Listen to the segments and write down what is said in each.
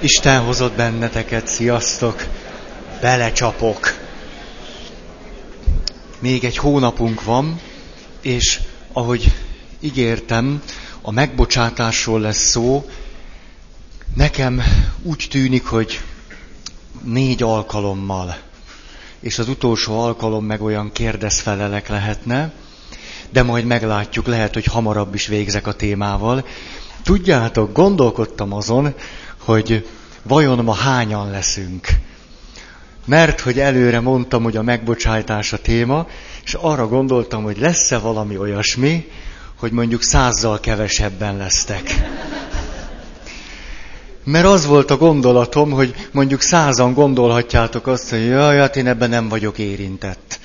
Isten hozott benneteket, sziasztok! Belecsapok! Még egy hónapunk van, és ahogy ígértem, a megbocsátásról lesz szó. Nekem úgy tűnik, hogy négy alkalommal, és az utolsó alkalom meg olyan kérdezfelelek lehetne, de majd meglátjuk, lehet, hogy hamarabb is végzek a témával. Tudjátok, gondolkodtam azon, hogy vajon ma hányan leszünk. Mert hogy előre mondtam, hogy a megbocsájtás a téma, és arra gondoltam, hogy lesz-e valami olyasmi, hogy mondjuk százzal kevesebben lesztek. Mert az volt a gondolatom, hogy mondjuk százan gondolhatjátok azt, hogy jaj, hát én ebben nem vagyok érintett.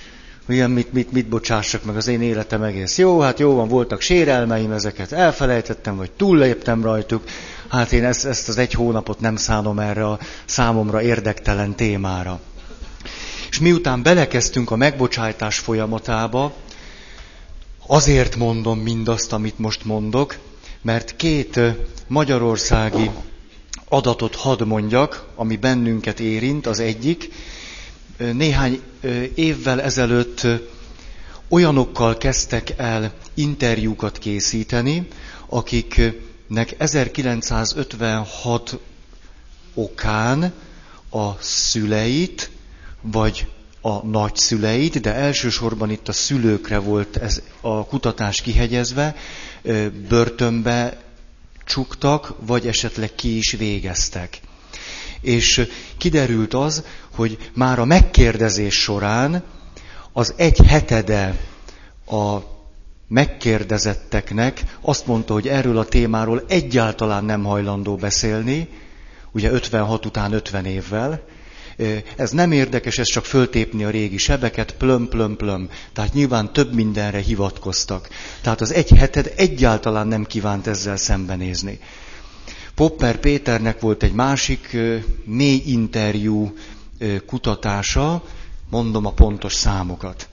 Olyan, mit, mit, mit bocsássak meg az én életem egész. Jó, hát jó van, voltak sérelmeim, ezeket elfelejtettem, vagy túlléptem rajtuk. Hát én ezt, ezt az egy hónapot nem szánom erre a számomra érdektelen témára. És miután belekezdtünk a megbocsájtás folyamatába, azért mondom mindazt, amit most mondok, mert két magyarországi adatot hadd mondjak, ami bennünket érint, az egyik. Néhány évvel ezelőtt olyanokkal kezdtek el interjúkat készíteni, akiknek 1956 okán a szüleit, vagy a nagyszüleit, de elsősorban itt a szülőkre volt ez a kutatás kihegyezve, börtönbe csuktak, vagy esetleg ki is végeztek. És kiderült az, hogy már a megkérdezés során az egy hetede a megkérdezetteknek azt mondta, hogy erről a témáról egyáltalán nem hajlandó beszélni, ugye 56 után 50 évvel, ez nem érdekes, ez csak föltépni a régi sebeket, plöm, plöm, plöm. Tehát nyilván több mindenre hivatkoztak. Tehát az egy heted egyáltalán nem kívánt ezzel szembenézni. Popper Péternek volt egy másik mély interjú kutatása, mondom a pontos számokat.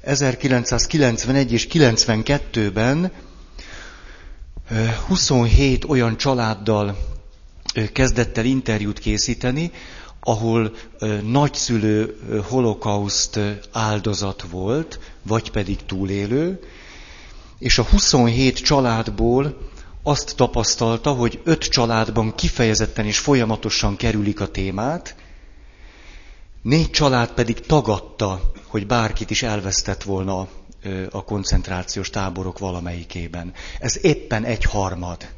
1991 és 92-ben 27 olyan családdal kezdett el interjút készíteni, ahol nagyszülő holokauszt áldozat volt, vagy pedig túlélő, és a 27 családból azt tapasztalta, hogy öt családban kifejezetten és folyamatosan kerülik a témát, négy család pedig tagadta, hogy bárkit is elvesztett volna a koncentrációs táborok valamelyikében. Ez éppen egy harmad.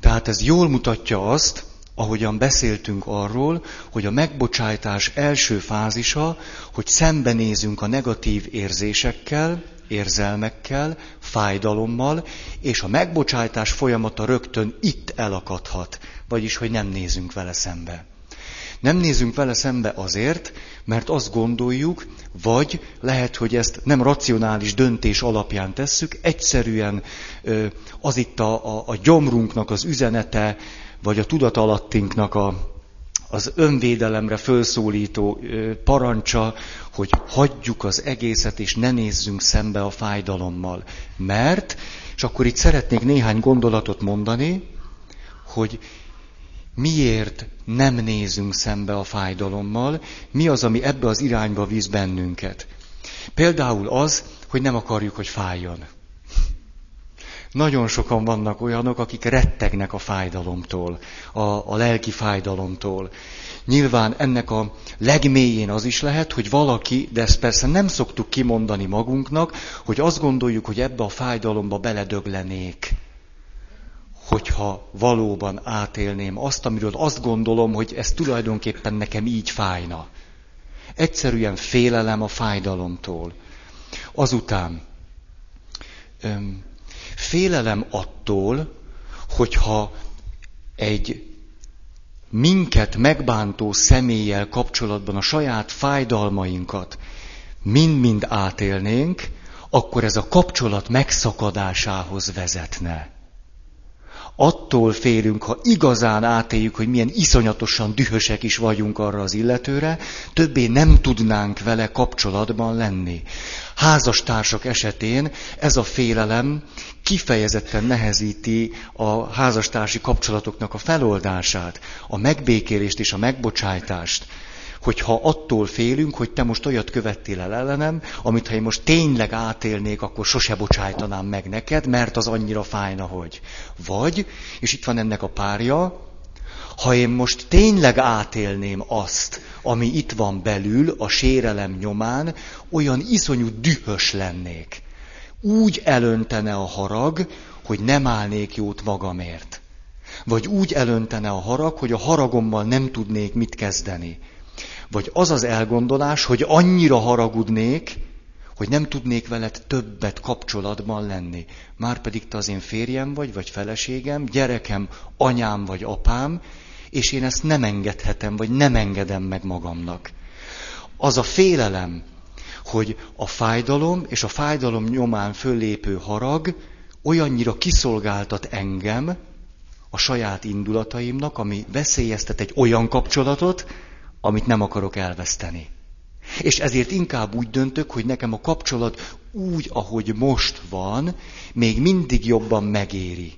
Tehát ez jól mutatja azt, ahogyan beszéltünk arról, hogy a megbocsájtás első fázisa, hogy szembenézünk a negatív érzésekkel, érzelmekkel, fájdalommal, és a megbocsájtás folyamata rögtön itt elakadhat, vagyis, hogy nem nézünk vele szembe. Nem nézünk vele szembe azért, mert azt gondoljuk, vagy lehet, hogy ezt nem racionális döntés alapján tesszük, egyszerűen az itt a, a, a gyomrunknak az üzenete, vagy a tudatalattinknak a, az önvédelemre fölszólító parancsa, hogy hagyjuk az egészet, és ne nézzünk szembe a fájdalommal. Mert, és akkor itt szeretnék néhány gondolatot mondani, hogy miért nem nézünk szembe a fájdalommal, mi az, ami ebbe az irányba visz bennünket. Például az, hogy nem akarjuk, hogy fájjon. Nagyon sokan vannak olyanok, akik rettegnek a fájdalomtól, a, a lelki fájdalomtól. Nyilván ennek a legmélyén az is lehet, hogy valaki, de ezt persze nem szoktuk kimondani magunknak, hogy azt gondoljuk, hogy ebbe a fájdalomba beledöglenék, hogyha valóban átélném azt, amiről azt gondolom, hogy ez tulajdonképpen nekem így fájna. Egyszerűen félelem a fájdalomtól. Azután öm, Félelem attól, hogyha egy minket megbántó személlyel kapcsolatban a saját fájdalmainkat mind-mind átélnénk, akkor ez a kapcsolat megszakadásához vezetne. Attól félünk, ha igazán átéljük, hogy milyen iszonyatosan dühösek is vagyunk arra az illetőre, többé nem tudnánk vele kapcsolatban lenni. Házastársak esetén ez a félelem kifejezetten nehezíti a házastársi kapcsolatoknak a feloldását, a megbékélést és a megbocsájtást hogyha attól félünk, hogy te most olyat követtél el ellenem, amit ha én most tényleg átélnék, akkor sose bocsájtanám meg neked, mert az annyira fájna, hogy. Vagy, és itt van ennek a párja, ha én most tényleg átélném azt, ami itt van belül, a sérelem nyomán, olyan iszonyú dühös lennék. Úgy elöntene a harag, hogy nem állnék jót magamért. Vagy úgy elöntene a harag, hogy a haragommal nem tudnék mit kezdeni. Vagy az az elgondolás, hogy annyira haragudnék, hogy nem tudnék veled többet kapcsolatban lenni. Márpedig te az én férjem vagy, vagy feleségem, gyerekem, anyám vagy apám, és én ezt nem engedhetem, vagy nem engedem meg magamnak. Az a félelem, hogy a fájdalom és a fájdalom nyomán föllépő harag olyannyira kiszolgáltat engem a saját indulataimnak, ami veszélyeztet egy olyan kapcsolatot, amit nem akarok elveszteni. És ezért inkább úgy döntök, hogy nekem a kapcsolat úgy, ahogy most van, még mindig jobban megéri,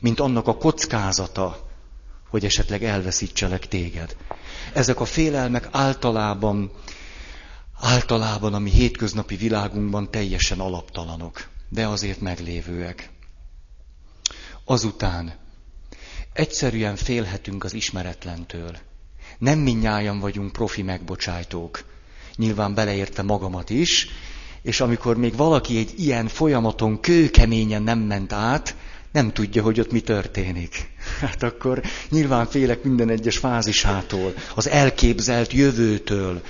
mint annak a kockázata, hogy esetleg elveszítselek téged. Ezek a félelmek általában, általában a mi hétköznapi világunkban teljesen alaptalanok, de azért meglévőek. Azután egyszerűen félhetünk az ismeretlentől. Nem minnyáján vagyunk profi megbocsájtók. Nyilván beleérte magamat is, és amikor még valaki egy ilyen folyamaton kőkeményen nem ment át, nem tudja, hogy ott mi történik. Hát akkor nyilván félek minden egyes fázisától, az elképzelt jövőtől.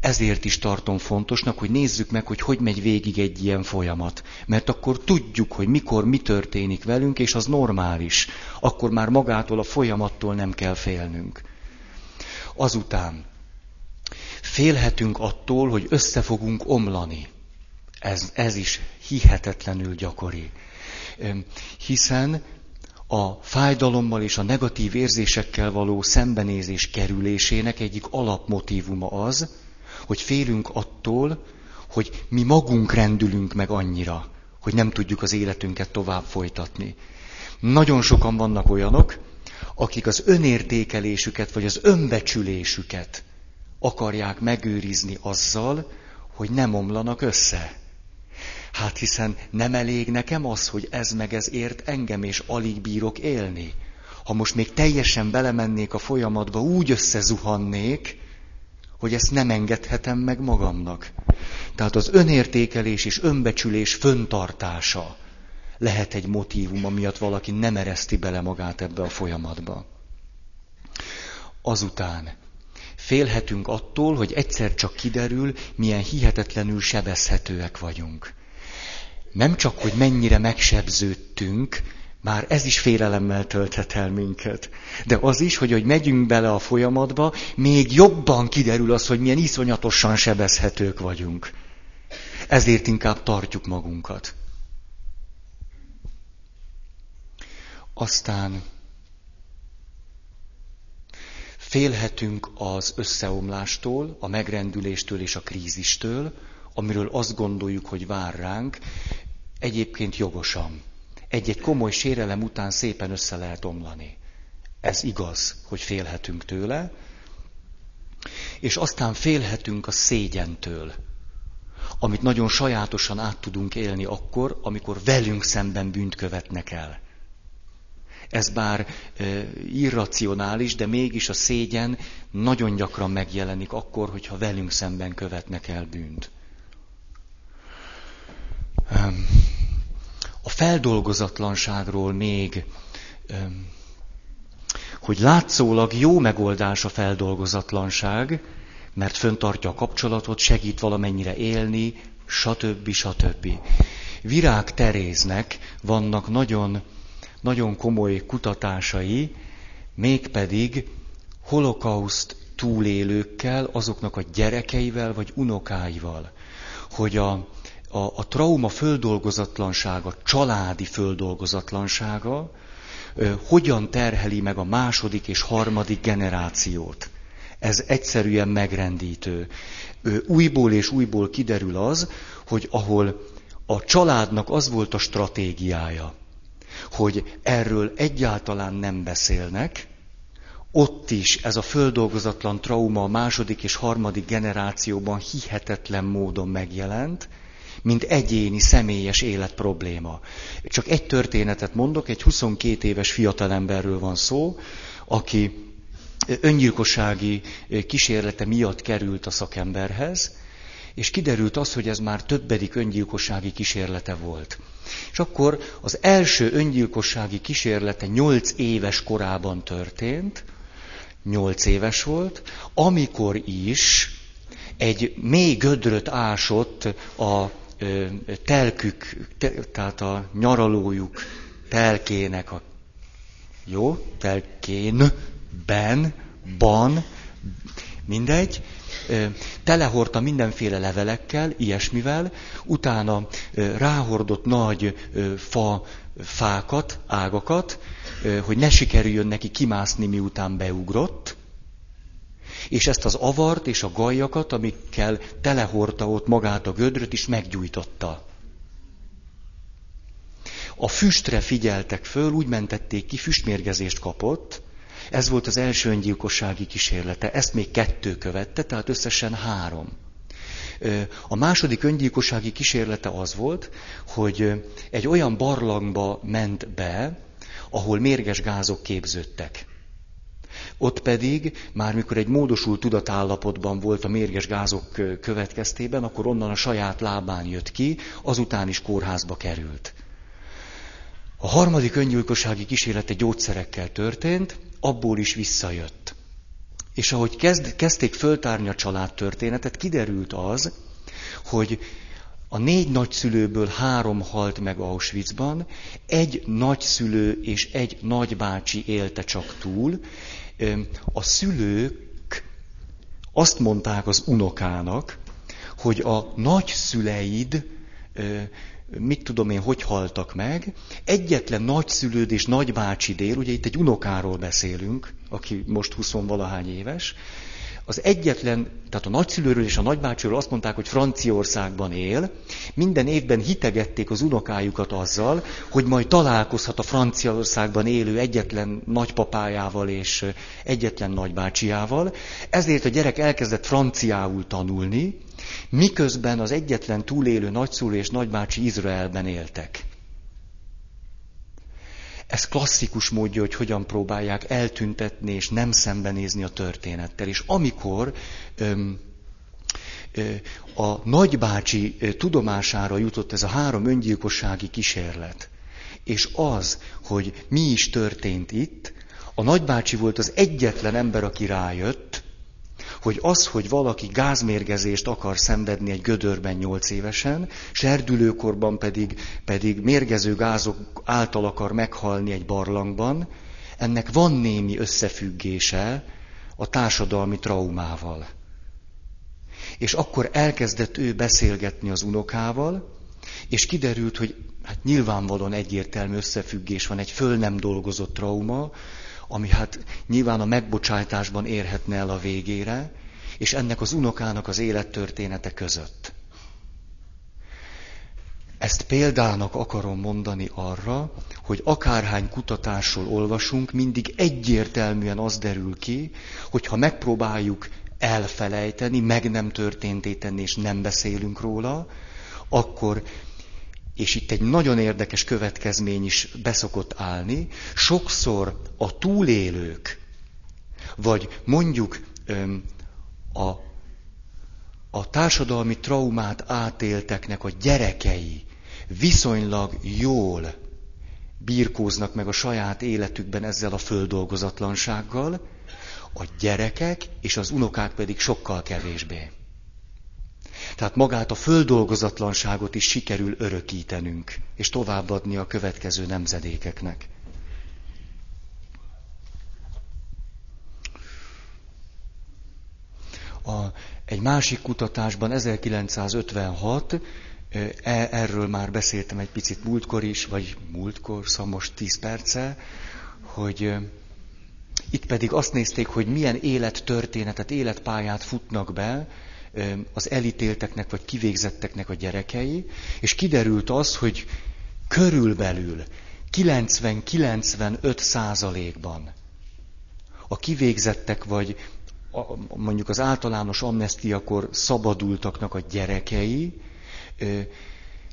Ezért is tartom fontosnak, hogy nézzük meg, hogy hogy megy végig egy ilyen folyamat. Mert akkor tudjuk, hogy mikor mi történik velünk, és az normális. Akkor már magától a folyamattól nem kell félnünk. Azután félhetünk attól, hogy össze fogunk omlani. Ez, ez is hihetetlenül gyakori. Hiszen a fájdalommal és a negatív érzésekkel való szembenézés kerülésének egyik alapmotívuma az, hogy félünk attól, hogy mi magunk rendülünk meg annyira, hogy nem tudjuk az életünket tovább folytatni. Nagyon sokan vannak olyanok, akik az önértékelésüket vagy az önbecsülésüket akarják megőrizni azzal, hogy nem omlanak össze. Hát hiszen nem elég nekem az, hogy ez meg ez ért engem, és alig bírok élni. Ha most még teljesen belemennék a folyamatba, úgy összezuhannék, hogy ezt nem engedhetem meg magamnak. Tehát az önértékelés és önbecsülés föntartása lehet egy motívum, amiatt valaki nem ereszti bele magát ebbe a folyamatba. Azután félhetünk attól, hogy egyszer csak kiderül, milyen hihetetlenül sebezhetőek vagyunk. Nem csak, hogy mennyire megsebződtünk, már ez is félelemmel tölthet el minket. De az is, hogy hogy megyünk bele a folyamatba, még jobban kiderül az, hogy milyen iszonyatosan sebezhetők vagyunk. Ezért inkább tartjuk magunkat. Aztán félhetünk az összeomlástól, a megrendüléstől és a krízistől, amiről azt gondoljuk, hogy vár ránk, egyébként jogosan. Egy-egy komoly sérelem után szépen össze lehet omlani. Ez igaz, hogy félhetünk tőle, és aztán félhetünk a szégyentől, amit nagyon sajátosan át tudunk élni akkor, amikor velünk szemben bűnt követnek el. Ez bár irracionális, de mégis a szégyen nagyon gyakran megjelenik akkor, hogyha velünk szemben követnek el bűnt. A feldolgozatlanságról még, hogy látszólag jó megoldás a feldolgozatlanság, mert föntartja a kapcsolatot, segít valamennyire élni, stb. stb. Virág Teréznek vannak nagyon nagyon komoly kutatásai, mégpedig holokauszt túlélőkkel, azoknak a gyerekeivel vagy unokáival, hogy a, a, a trauma földolgozatlansága, családi földolgozatlansága hogyan terheli meg a második és harmadik generációt. Ez egyszerűen megrendítő. Újból és újból kiderül az, hogy ahol a családnak az volt a stratégiája, hogy erről egyáltalán nem beszélnek, ott is ez a földolgozatlan trauma a második és harmadik generációban hihetetlen módon megjelent, mint egyéni, személyes élet probléma. Csak egy történetet mondok, egy 22 éves fiatalemberről van szó, aki öngyilkossági kísérlete miatt került a szakemberhez, és kiderült az, hogy ez már többedik öngyilkossági kísérlete volt. És akkor az első öngyilkossági kísérlete nyolc éves korában történt, nyolc éves volt, amikor is egy mély gödröt ásott a telkük, tehát a nyaralójuk telkének a jó, telkénben, ban, mindegy, telehordta mindenféle levelekkel, ilyesmivel, utána ráhordott nagy fa, fákat, ágakat, hogy ne sikerüljön neki kimászni, miután beugrott, és ezt az avart és a gajakat, amikkel telehordta ott magát a gödröt is meggyújtotta. A füstre figyeltek föl, úgy mentették ki, füstmérgezést kapott, ez volt az első öngyilkossági kísérlete, ezt még kettő követte, tehát összesen három. A második öngyilkossági kísérlete az volt, hogy egy olyan barlangba ment be, ahol mérges gázok képződtek. Ott pedig, már mikor egy módosult tudatállapotban volt a mérges gázok következtében, akkor onnan a saját lábán jött ki, azután is kórházba került. A harmadik öngyilkossági kísérlete gyógyszerekkel történt, abból is visszajött. És ahogy kezd, kezdték föltárni a családtörténetet, kiderült az, hogy a négy nagyszülőből három halt meg Auschwitzban, egy nagyszülő és egy nagybácsi élte csak túl. A szülők azt mondták az unokának, hogy a nagyszüleid mit tudom én, hogy haltak meg. Egyetlen nagyszülőd és nagybácsi dél, ugye itt egy unokáról beszélünk, aki most 20 valahány éves, az egyetlen, tehát a nagyszülőről és a nagybácsiról azt mondták, hogy Franciaországban él, minden évben hitegették az unokájukat azzal, hogy majd találkozhat a Franciaországban élő egyetlen nagypapájával és egyetlen nagybácsiával. Ezért a gyerek elkezdett franciául tanulni, miközben az egyetlen túlélő nagyszülő és nagybácsi Izraelben éltek. Ez klasszikus módja, hogy hogyan próbálják eltüntetni és nem szembenézni a történettel. És amikor öm, ö, a nagybácsi tudomására jutott ez a három öngyilkossági kísérlet, és az, hogy mi is történt itt, a nagybácsi volt az egyetlen ember, aki rájött, hogy az, hogy valaki gázmérgezést akar szenvedni egy gödörben nyolc évesen, serdülőkorban pedig, pedig mérgező gázok által akar meghalni egy barlangban, ennek van némi összefüggése a társadalmi traumával. És akkor elkezdett ő beszélgetni az unokával, és kiderült, hogy hát nyilvánvalóan egyértelmű összefüggés van, egy föl nem dolgozott trauma, ami hát nyilván a megbocsátásban érhetne el a végére, és ennek az unokának az élettörténete között. Ezt példának akarom mondani arra, hogy akárhány kutatásról olvasunk, mindig egyértelműen az derül ki, hogy ha megpróbáljuk elfelejteni, meg nem történté tenni, és nem beszélünk róla, akkor és itt egy nagyon érdekes következmény is beszokott állni, sokszor a túlélők, vagy mondjuk a, a társadalmi traumát átélteknek a gyerekei viszonylag jól birkóznak meg a saját életükben ezzel a földolgozatlansággal, a gyerekek és az unokák pedig sokkal kevésbé. Tehát magát a földolgozatlanságot is sikerül örökítenünk, és továbbadni a következő nemzedékeknek. A, egy másik kutatásban 1956, e, erről már beszéltem egy picit múltkor is, vagy múltkor, szóval most 10 perce, hogy itt pedig azt nézték, hogy milyen élettörténetet, életpályát futnak be az elítélteknek vagy kivégzetteknek a gyerekei, és kiderült az, hogy körülbelül 90-95 százalékban a kivégzettek vagy mondjuk az általános amnestiakor szabadultaknak a gyerekei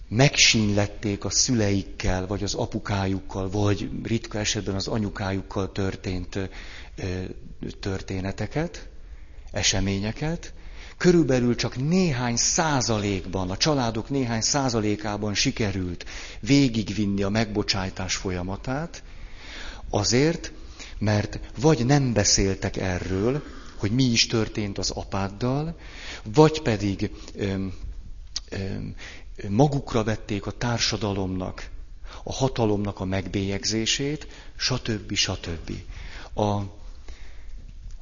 megsínlették a szüleikkel, vagy az apukájukkal, vagy ritka esetben az anyukájukkal történt történeteket, eseményeket, körülbelül csak néhány százalékban, a családok néhány százalékában sikerült végigvinni a megbocsájtás folyamatát, azért, mert vagy nem beszéltek erről, hogy mi is történt az apáddal, vagy pedig öm, öm, magukra vették a társadalomnak, a hatalomnak a megbélyegzését, stb. stb. A,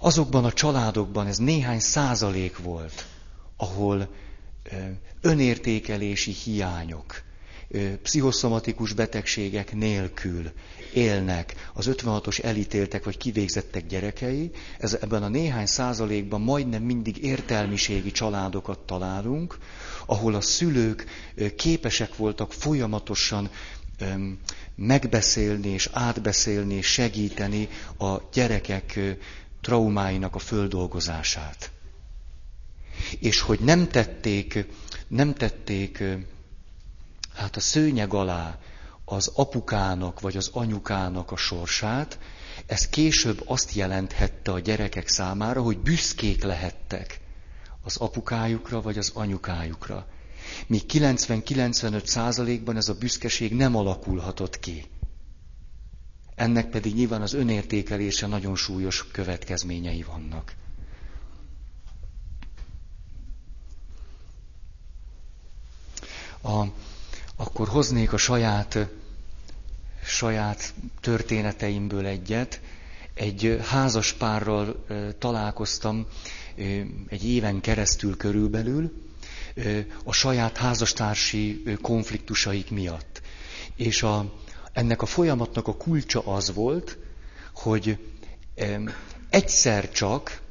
azokban a családokban ez néhány százalék volt, ahol önértékelési hiányok, pszichoszomatikus betegségek nélkül élnek. Az 56-os elítéltek vagy kivégzettek gyerekei, ez, ebben a néhány százalékban majdnem mindig értelmiségi családokat találunk, ahol a szülők képesek voltak folyamatosan megbeszélni és átbeszélni segíteni a gyerekek traumáinak a földolgozását. És hogy nem tették, nem tették hát a szőnyeg alá az apukának vagy az anyukának a sorsát, ez később azt jelenthette a gyerekek számára, hogy büszkék lehettek az apukájukra vagy az anyukájukra. Míg 90-95 százalékban ez a büszkeség nem alakulhatott ki. Ennek pedig nyilván az önértékelése nagyon súlyos következményei vannak. A, akkor hoznék a saját, saját történeteimből egyet. Egy házas párral találkoztam egy éven keresztül körülbelül a saját házastársi konfliktusaik miatt. És a, ennek a folyamatnak a kulcsa az volt, hogy egyszer csak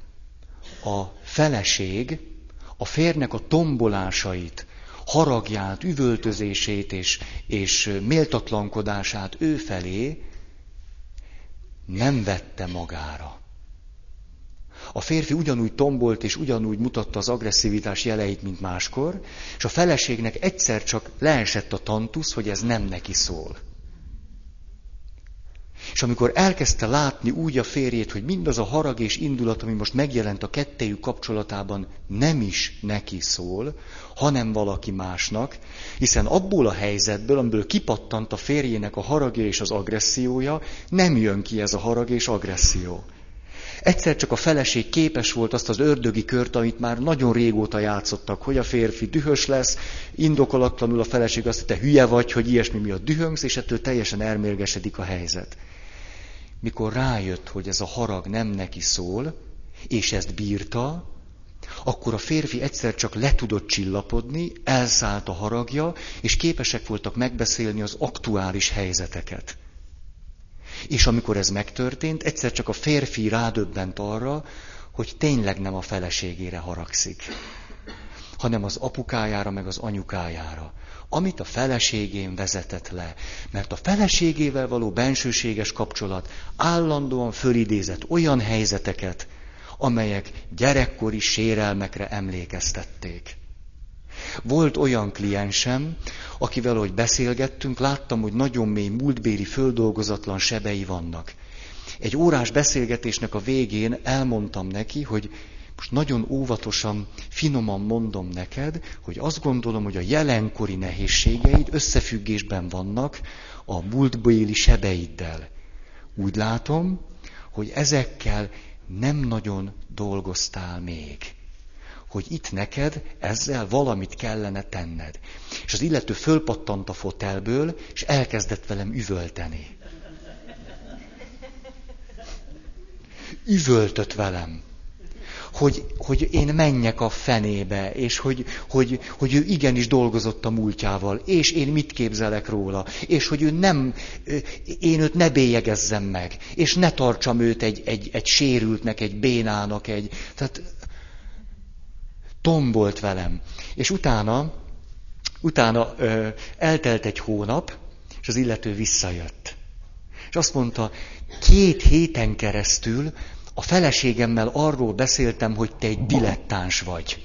a feleség a férnek a tombolásait, haragját, üvöltözését és, és méltatlankodását ő felé nem vette magára. A férfi ugyanúgy tombolt és ugyanúgy mutatta az agresszivitás jeleit, mint máskor, és a feleségnek egyszer csak leesett a tantusz, hogy ez nem neki szól. És amikor elkezdte látni úgy a férjét, hogy mindaz a harag és indulat, ami most megjelent a kettejük kapcsolatában, nem is neki szól, hanem valaki másnak, hiszen abból a helyzetből, amiből kipattant a férjének a haragja és az agressziója, nem jön ki ez a harag és agresszió. Egyszer csak a feleség képes volt azt az ördögi kört, amit már nagyon régóta játszottak, hogy a férfi dühös lesz, indokolatlanul a feleség azt, hogy te hülye vagy, hogy ilyesmi miatt dühöngsz, és ettől teljesen elmérgesedik a helyzet. Mikor rájött, hogy ez a harag nem neki szól, és ezt bírta, akkor a férfi egyszer csak le tudott csillapodni, elszállt a haragja, és képesek voltak megbeszélni az aktuális helyzeteket. És amikor ez megtörtént, egyszer csak a férfi rádöbbent arra, hogy tényleg nem a feleségére haragszik, hanem az apukájára, meg az anyukájára, amit a feleségén vezetett le. Mert a feleségével való bensőséges kapcsolat állandóan fölidézett olyan helyzeteket, amelyek gyerekkori sérelmekre emlékeztették. Volt olyan kliensem, akivel, hogy beszélgettünk, láttam, hogy nagyon mély múltbéli földolgozatlan sebei vannak. Egy órás beszélgetésnek a végén elmondtam neki, hogy most nagyon óvatosan, finoman mondom neked, hogy azt gondolom, hogy a jelenkori nehézségeid összefüggésben vannak a múltbéli sebeiddel. Úgy látom, hogy ezekkel nem nagyon dolgoztál még hogy itt neked ezzel valamit kellene tenned. És az illető fölpattant a fotelből, és elkezdett velem üvölteni. Üvöltött velem, hogy, hogy én menjek a fenébe, és hogy, hogy, hogy ő igenis dolgozott a múltjával, és én mit képzelek róla, és hogy ő nem, én őt ne bélyegezzem meg, és ne tartsam őt egy, egy, egy sérültnek, egy bénának, egy... Tehát tombolt velem. És utána, utána ö, eltelt egy hónap, és az illető visszajött. És azt mondta, két héten keresztül a feleségemmel arról beszéltem, hogy te egy dilettáns vagy.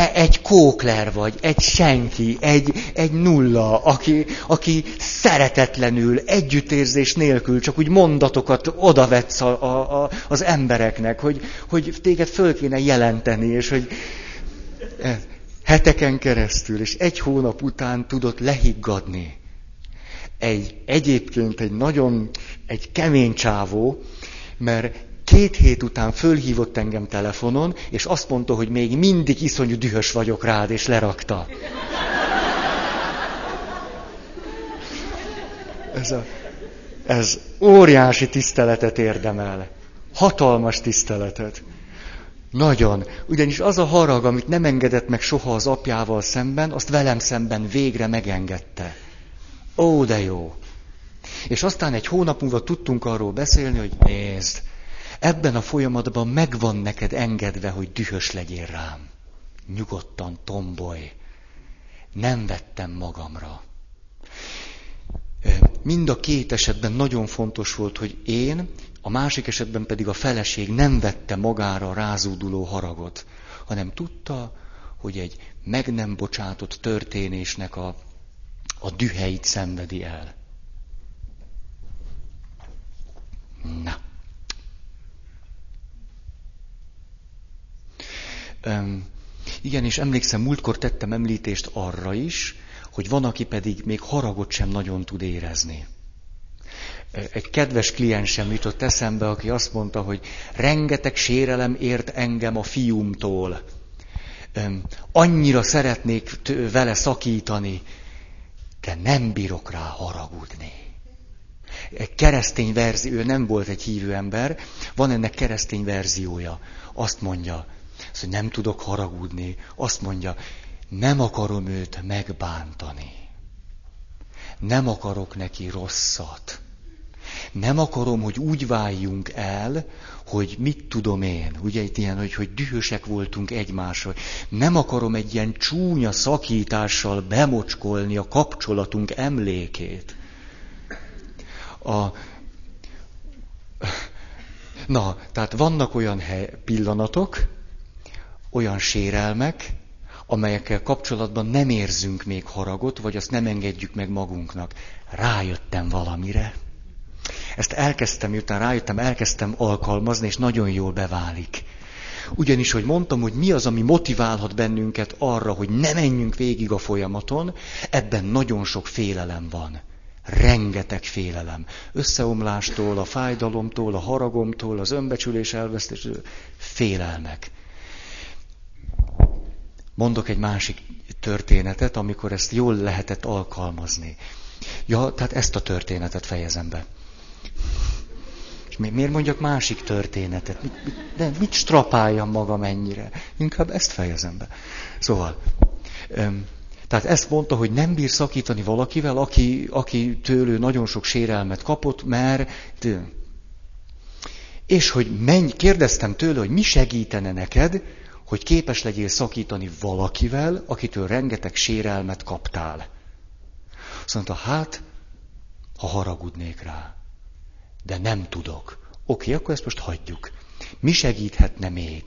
Te egy kókler vagy, egy senki, egy, egy nulla, aki, aki szeretetlenül, együttérzés nélkül csak úgy mondatokat odavetsz a, a, a, az embereknek, hogy, hogy téged föl kéne jelenteni, és hogy eh, heteken keresztül, és egy hónap után tudott lehiggadni. Egy, egyébként egy nagyon, egy kemény csávó, mert két hét után fölhívott engem telefonon, és azt mondta, hogy még mindig iszonyú dühös vagyok rád, és lerakta. Ez, a, ez óriási tiszteletet érdemel. Hatalmas tiszteletet. Nagyon. Ugyanis az a harag, amit nem engedett meg soha az apjával szemben, azt velem szemben végre megengedte. Ó, de jó. És aztán egy hónap múlva tudtunk arról beszélni, hogy nézd, ebben a folyamatban megvan neked engedve, hogy dühös legyél rám. Nyugodtan tombolj. Nem vettem magamra. Mind a két esetben nagyon fontos volt, hogy én, a másik esetben pedig a feleség nem vette magára rázóduló haragot, hanem tudta, hogy egy meg nem bocsátott történésnek a, a düheit szenvedi el. Na. Igen, és emlékszem, múltkor tettem említést arra is, hogy van, aki pedig még haragot sem nagyon tud érezni. Egy kedves kliensem jutott eszembe, aki azt mondta, hogy rengeteg sérelem ért engem a fiúmtól. Annyira szeretnék vele szakítani, de nem bírok rá haragudni keresztény verzió, ő nem volt egy hívő ember, van ennek keresztény verziója. Azt mondja, azt, hogy nem tudok haragudni, azt mondja, nem akarom őt megbántani. Nem akarok neki rosszat. Nem akarom, hogy úgy váljunk el, hogy mit tudom én, ugye itt ilyen, hogy, hogy dühösek voltunk egymásra. Nem akarom egy ilyen csúnya szakítással bemocskolni a kapcsolatunk emlékét. A... Na, tehát vannak olyan hely, pillanatok, olyan sérelmek, amelyekkel kapcsolatban nem érzünk még haragot, vagy azt nem engedjük meg magunknak. Rájöttem valamire. Ezt elkezdtem, miután rájöttem, elkezdtem alkalmazni, és nagyon jól beválik. Ugyanis, hogy mondtam, hogy mi az, ami motiválhat bennünket arra, hogy ne menjünk végig a folyamaton, ebben nagyon sok félelem van. Rengeteg félelem. Összeomlástól, a fájdalomtól, a haragomtól, az önbecsülés elvesztéstől, félelmek. Mondok egy másik történetet, amikor ezt jól lehetett alkalmazni. Ja, tehát ezt a történetet fejezem be. És miért mondjak másik történetet? Mit, mit, de mit strapáljam magam ennyire? Inkább ezt fejezem be. Szóval, öm, tehát ezt mondta, hogy nem bír szakítani valakivel, aki, aki tőlő nagyon sok sérelmet kapott, mert... És hogy menj, kérdeztem tőle, hogy mi segítene neked, hogy képes legyél szakítani valakivel, akitől rengeteg sérelmet kaptál. Azt mondta, hát, ha haragudnék rá. De nem tudok. Oké, akkor ezt most hagyjuk. Mi segíthetne még?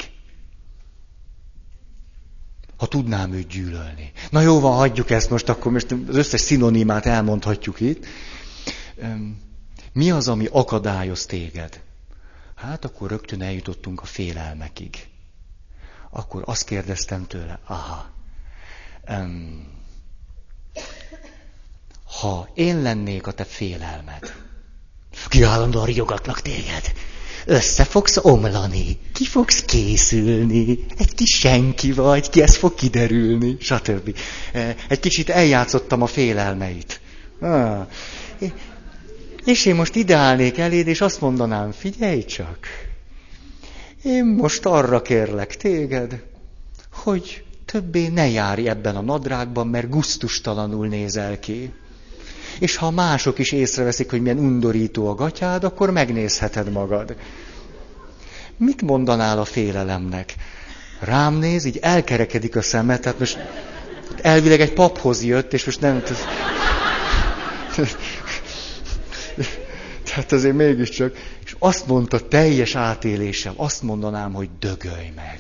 ha tudnám őt gyűlölni. Na jó van, hagyjuk ezt most, akkor most az összes szinonimát elmondhatjuk itt. Mi az, ami akadályoz téged? Hát akkor rögtön eljutottunk a félelmekig. Akkor azt kérdeztem tőle, aha, um, ha én lennék a te félelmed, ki állandóan riogatlak téged, össze fogsz omlani, ki fogsz készülni, egy kis senki vagy, ki ez fog kiderülni, stb. E, egy kicsit eljátszottam a félelmeit. És én most ideálnék eléd, és azt mondanám, figyelj csak, én most arra kérlek téged, hogy többé ne járj ebben a nadrágban, mert guztustalanul nézel ki. És ha mások is észreveszik, hogy milyen undorító a gatyád, akkor megnézheted magad. Mit mondanál a félelemnek? Rám néz, így elkerekedik a szeme, tehát most elvileg egy paphoz jött, és most nem... Tehát azért mégiscsak. Azt mondta teljes átélésem, azt mondanám, hogy dögölj meg.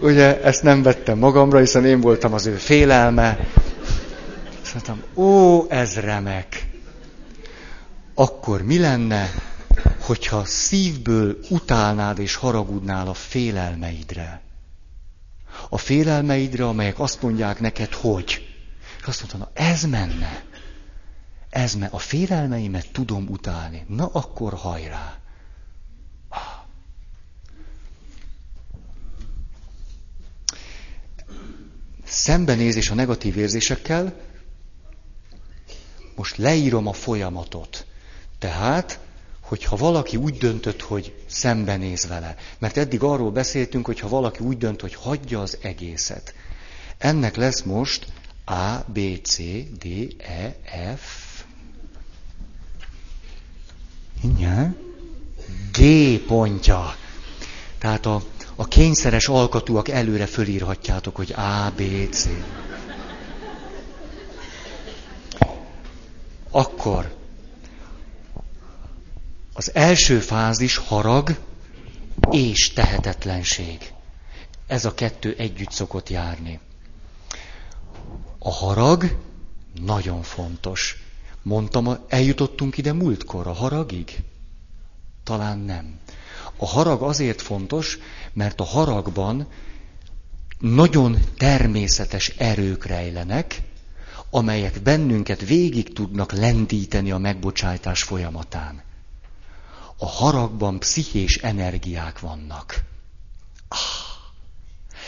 Ugye ezt nem vettem magamra, hiszen én voltam az ő félelme. Azt mondtam, ó, ez remek. Akkor mi lenne, hogyha szívből utálnád és haragudnál a félelmeidre? A félelmeidre, amelyek azt mondják neked, hogy. És azt mondta, na ez menne. Ez me, a félelmeimet tudom utálni. Na akkor hajrá. Szembenézés a negatív érzésekkel, most leírom a folyamatot. Tehát, hogyha valaki úgy döntött, hogy szembenéz vele, mert eddig arról beszéltünk, hogy ha valaki úgy dönt, hogy hagyja az egészet. Ennek lesz most A, B, C, D, E, F, Igen. G pontja. Tehát a, a kényszeres alkatúak előre fölírhatjátok, hogy A, B, C. Akkor az első fázis harag és tehetetlenség. Ez a kettő együtt szokott járni. A harag nagyon fontos. Mondtam, eljutottunk ide múltkor a haragig? Talán nem. A harag azért fontos, mert a haragban nagyon természetes erők rejlenek, amelyek bennünket végig tudnak lendíteni a megbocsájtás folyamatán. A haragban pszichés energiák vannak. Ah,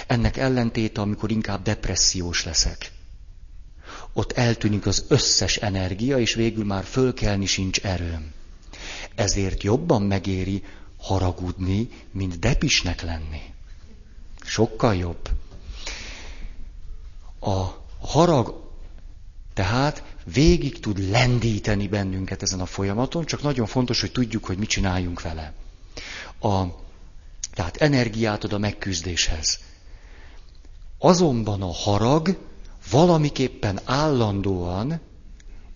ennek ellentéte, amikor inkább depressziós leszek. Ott eltűnik az összes energia, és végül már fölkelni sincs erőm. Ezért jobban megéri haragudni, mint depisnek lenni. Sokkal jobb. A harag tehát végig tud lendíteni bennünket ezen a folyamaton, csak nagyon fontos, hogy tudjuk, hogy mit csináljunk vele. A, tehát energiát ad a megküzdéshez. Azonban a harag valamiképpen állandóan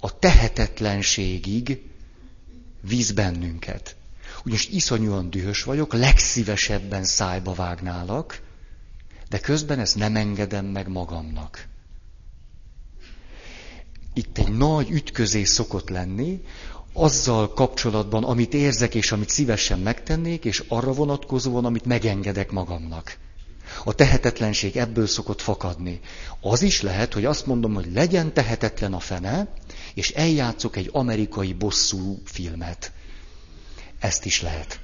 a tehetetlenségig víz bennünket. Ugyanis iszonyúan dühös vagyok, legszívesebben szájba vágnálak, de közben ezt nem engedem meg magamnak. Itt egy nagy ütközés szokott lenni, azzal kapcsolatban, amit érzek és amit szívesen megtennék, és arra vonatkozóan, amit megengedek magamnak. A tehetetlenség ebből szokott fakadni. Az is lehet, hogy azt mondom, hogy legyen tehetetlen a fene, és eljátszok egy amerikai bosszú filmet. Ezt is lehet.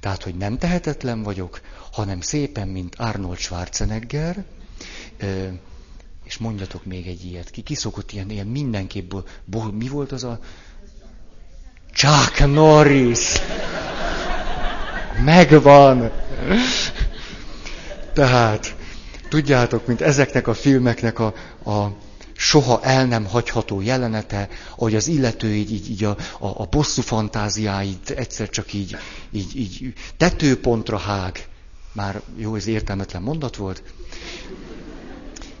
Tehát, hogy nem tehetetlen vagyok, hanem szépen, mint Arnold Schwarzenegger, és mondjatok még egy ilyet. Ki, ki szokott ilyen, ilyen mindenképp, bo, mi volt az a... Chuck Norris! Megvan! Tehát, tudjátok, mint ezeknek a filmeknek a, a soha el nem hagyható jelenete, hogy az illető így, így, így a, a, a bosszú fantáziáit egyszer csak így, így, így tetőpontra hág. Már jó, ez értelmetlen mondat volt.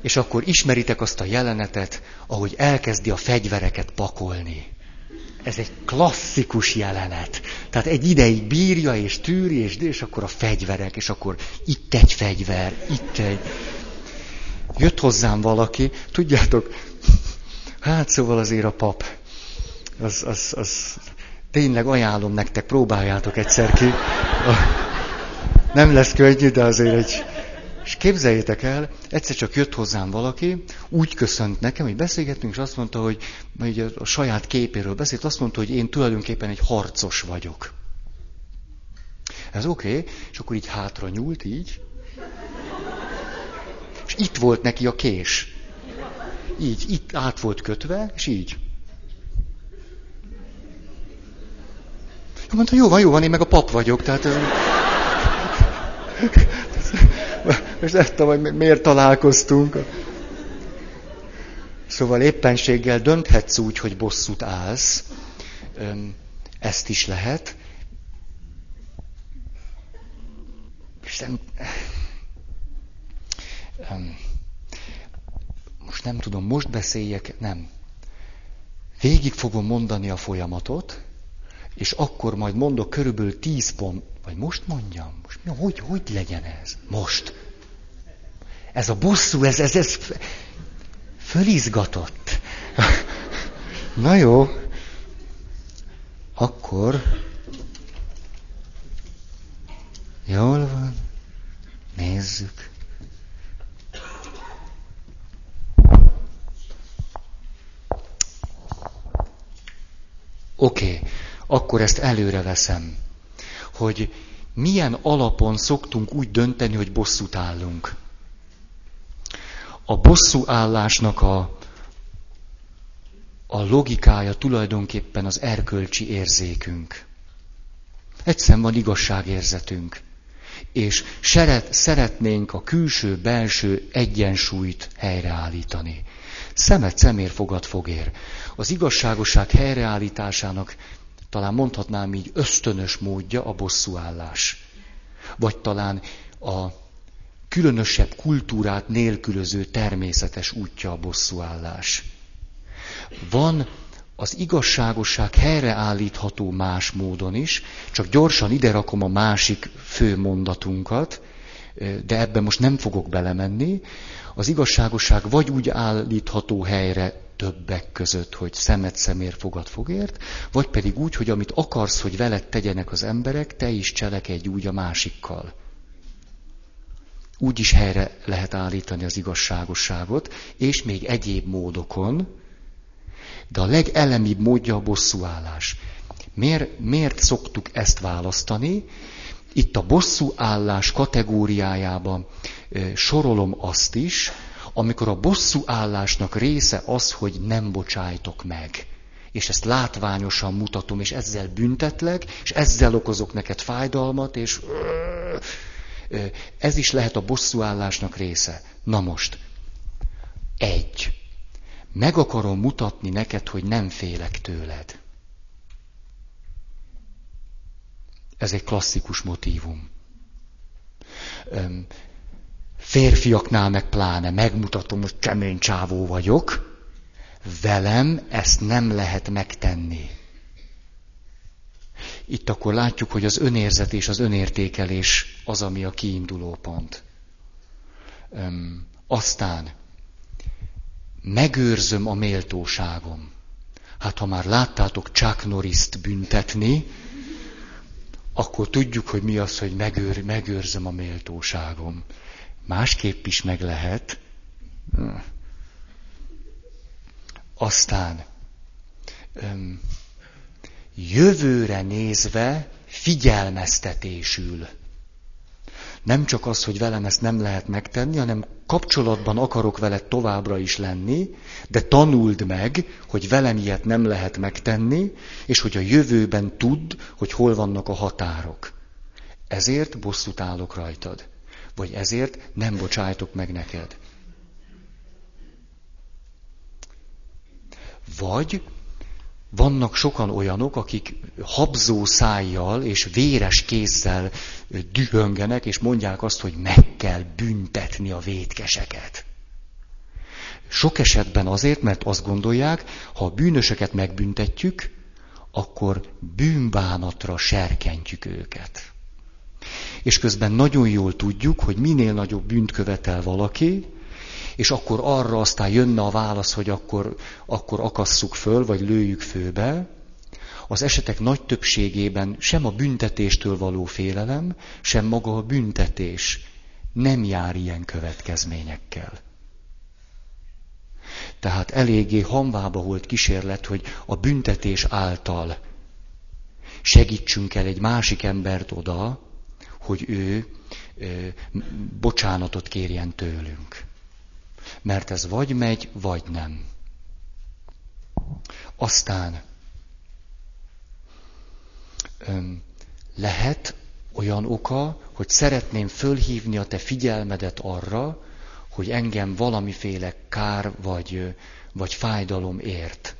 És akkor ismeritek azt a jelenetet, ahogy elkezdi a fegyvereket pakolni. Ez egy klasszikus jelenet. Tehát egy ideig bírja és tűri, és, és akkor a fegyverek, és akkor itt egy fegyver, itt egy. Jött hozzám valaki, tudjátok, hát szóval azért a pap, az, az, az tényleg ajánlom nektek, próbáljátok egyszer ki. Nem lesz könnyű, de azért egy... És képzeljétek el, egyszer csak jött hozzám valaki, úgy köszönt nekem, hogy beszélgettünk, és azt mondta, hogy hogy a saját képéről beszélt, azt mondta, hogy én tulajdonképpen egy harcos vagyok. Ez oké, okay, és akkor így hátra nyúlt, így, és itt volt neki a kés. Így, itt át volt kötve, és így. Mondta, jó van, jó van, én meg a pap vagyok, tehát... Most nem tudom, hogy miért találkoztunk. Szóval éppenséggel dönthetsz úgy, hogy bosszút állsz. Ezt is lehet. És nem... Most nem tudom, most beszéljek, nem. Végig fogom mondani a folyamatot, és akkor majd mondok körülbelül tíz pont, vagy most mondjam, most mi, hogy, hogy legyen ez? Most. Ez a bosszú, ez, ez, ez fölizgatott. Na jó, akkor jól van, nézzük. Oké, okay, akkor ezt előre veszem, hogy milyen alapon szoktunk úgy dönteni, hogy bosszút állunk. A bosszú állásnak a, a logikája tulajdonképpen az erkölcsi érzékünk. Egyszerűen van igazságérzetünk. És seret, szeretnénk a külső-belső egyensúlyt helyreállítani. Szemet szemér, fogad fogér. Az igazságosság helyreállításának talán mondhatnám így ösztönös módja a bosszúállás. Vagy talán a különösebb kultúrát nélkülöző természetes útja a bosszúállás. Van az igazságosság helyreállítható más módon is, csak gyorsan ide rakom a másik fő mondatunkat, de ebben most nem fogok belemenni. Az igazságosság vagy úgy állítható helyre többek között, hogy szemet szemér, fogad fogért, vagy pedig úgy, hogy amit akarsz, hogy veled tegyenek az emberek, te is cselekedj úgy a másikkal. Úgy is helyre lehet állítani az igazságosságot, és még egyéb módokon, de a legelemibb módja a bosszúállás. Miért, miért szoktuk ezt választani? Itt a bosszúállás kategóriájában sorolom azt is, amikor a bosszú állásnak része az, hogy nem bocsájtok meg. És ezt látványosan mutatom, és ezzel büntetlek, és ezzel okozok neked fájdalmat, és ez is lehet a bosszú állásnak része. Na most, egy. Meg akarom mutatni neked, hogy nem félek tőled. Ez egy klasszikus motívum. Férfiaknál meg pláne megmutatom, hogy kemény csávó vagyok. Velem ezt nem lehet megtenni. Itt akkor látjuk, hogy az önérzet és az önértékelés az, ami a kiinduló pont. Öm, aztán megőrzöm a méltóságom. Hát ha már láttátok Chuck Norris-t büntetni, akkor tudjuk, hogy mi az, hogy megőr, megőrzöm a méltóságom. Másképp is meg lehet. Aztán jövőre nézve figyelmeztetésül. Nem csak az, hogy velem ezt nem lehet megtenni, hanem kapcsolatban akarok veled továbbra is lenni, de tanuld meg, hogy velem ilyet nem lehet megtenni, és hogy a jövőben tudd, hogy hol vannak a határok. Ezért bosszút állok rajtad vagy ezért nem bocsájtok meg neked. Vagy vannak sokan olyanok, akik habzó szájjal és véres kézzel dühöngenek, és mondják azt, hogy meg kell büntetni a vétkeseket. Sok esetben azért, mert azt gondolják, ha a bűnöseket megbüntetjük, akkor bűnbánatra serkentjük őket. És közben nagyon jól tudjuk, hogy minél nagyobb bűnt követel valaki, és akkor arra aztán jönne a válasz, hogy akkor, akkor akasszuk föl, vagy lőjük főbe. Az esetek nagy többségében sem a büntetéstől való félelem, sem maga a büntetés nem jár ilyen következményekkel. Tehát eléggé hamvába volt kísérlet, hogy a büntetés által segítsünk el egy másik embert oda, hogy ő bocsánatot kérjen tőlünk. Mert ez vagy megy, vagy nem. lehet olyan oka, hogy szeretném fölhívni a te figyelmedet arra, hogy engem valamiféle kár vagy, vagy fájdalom ért.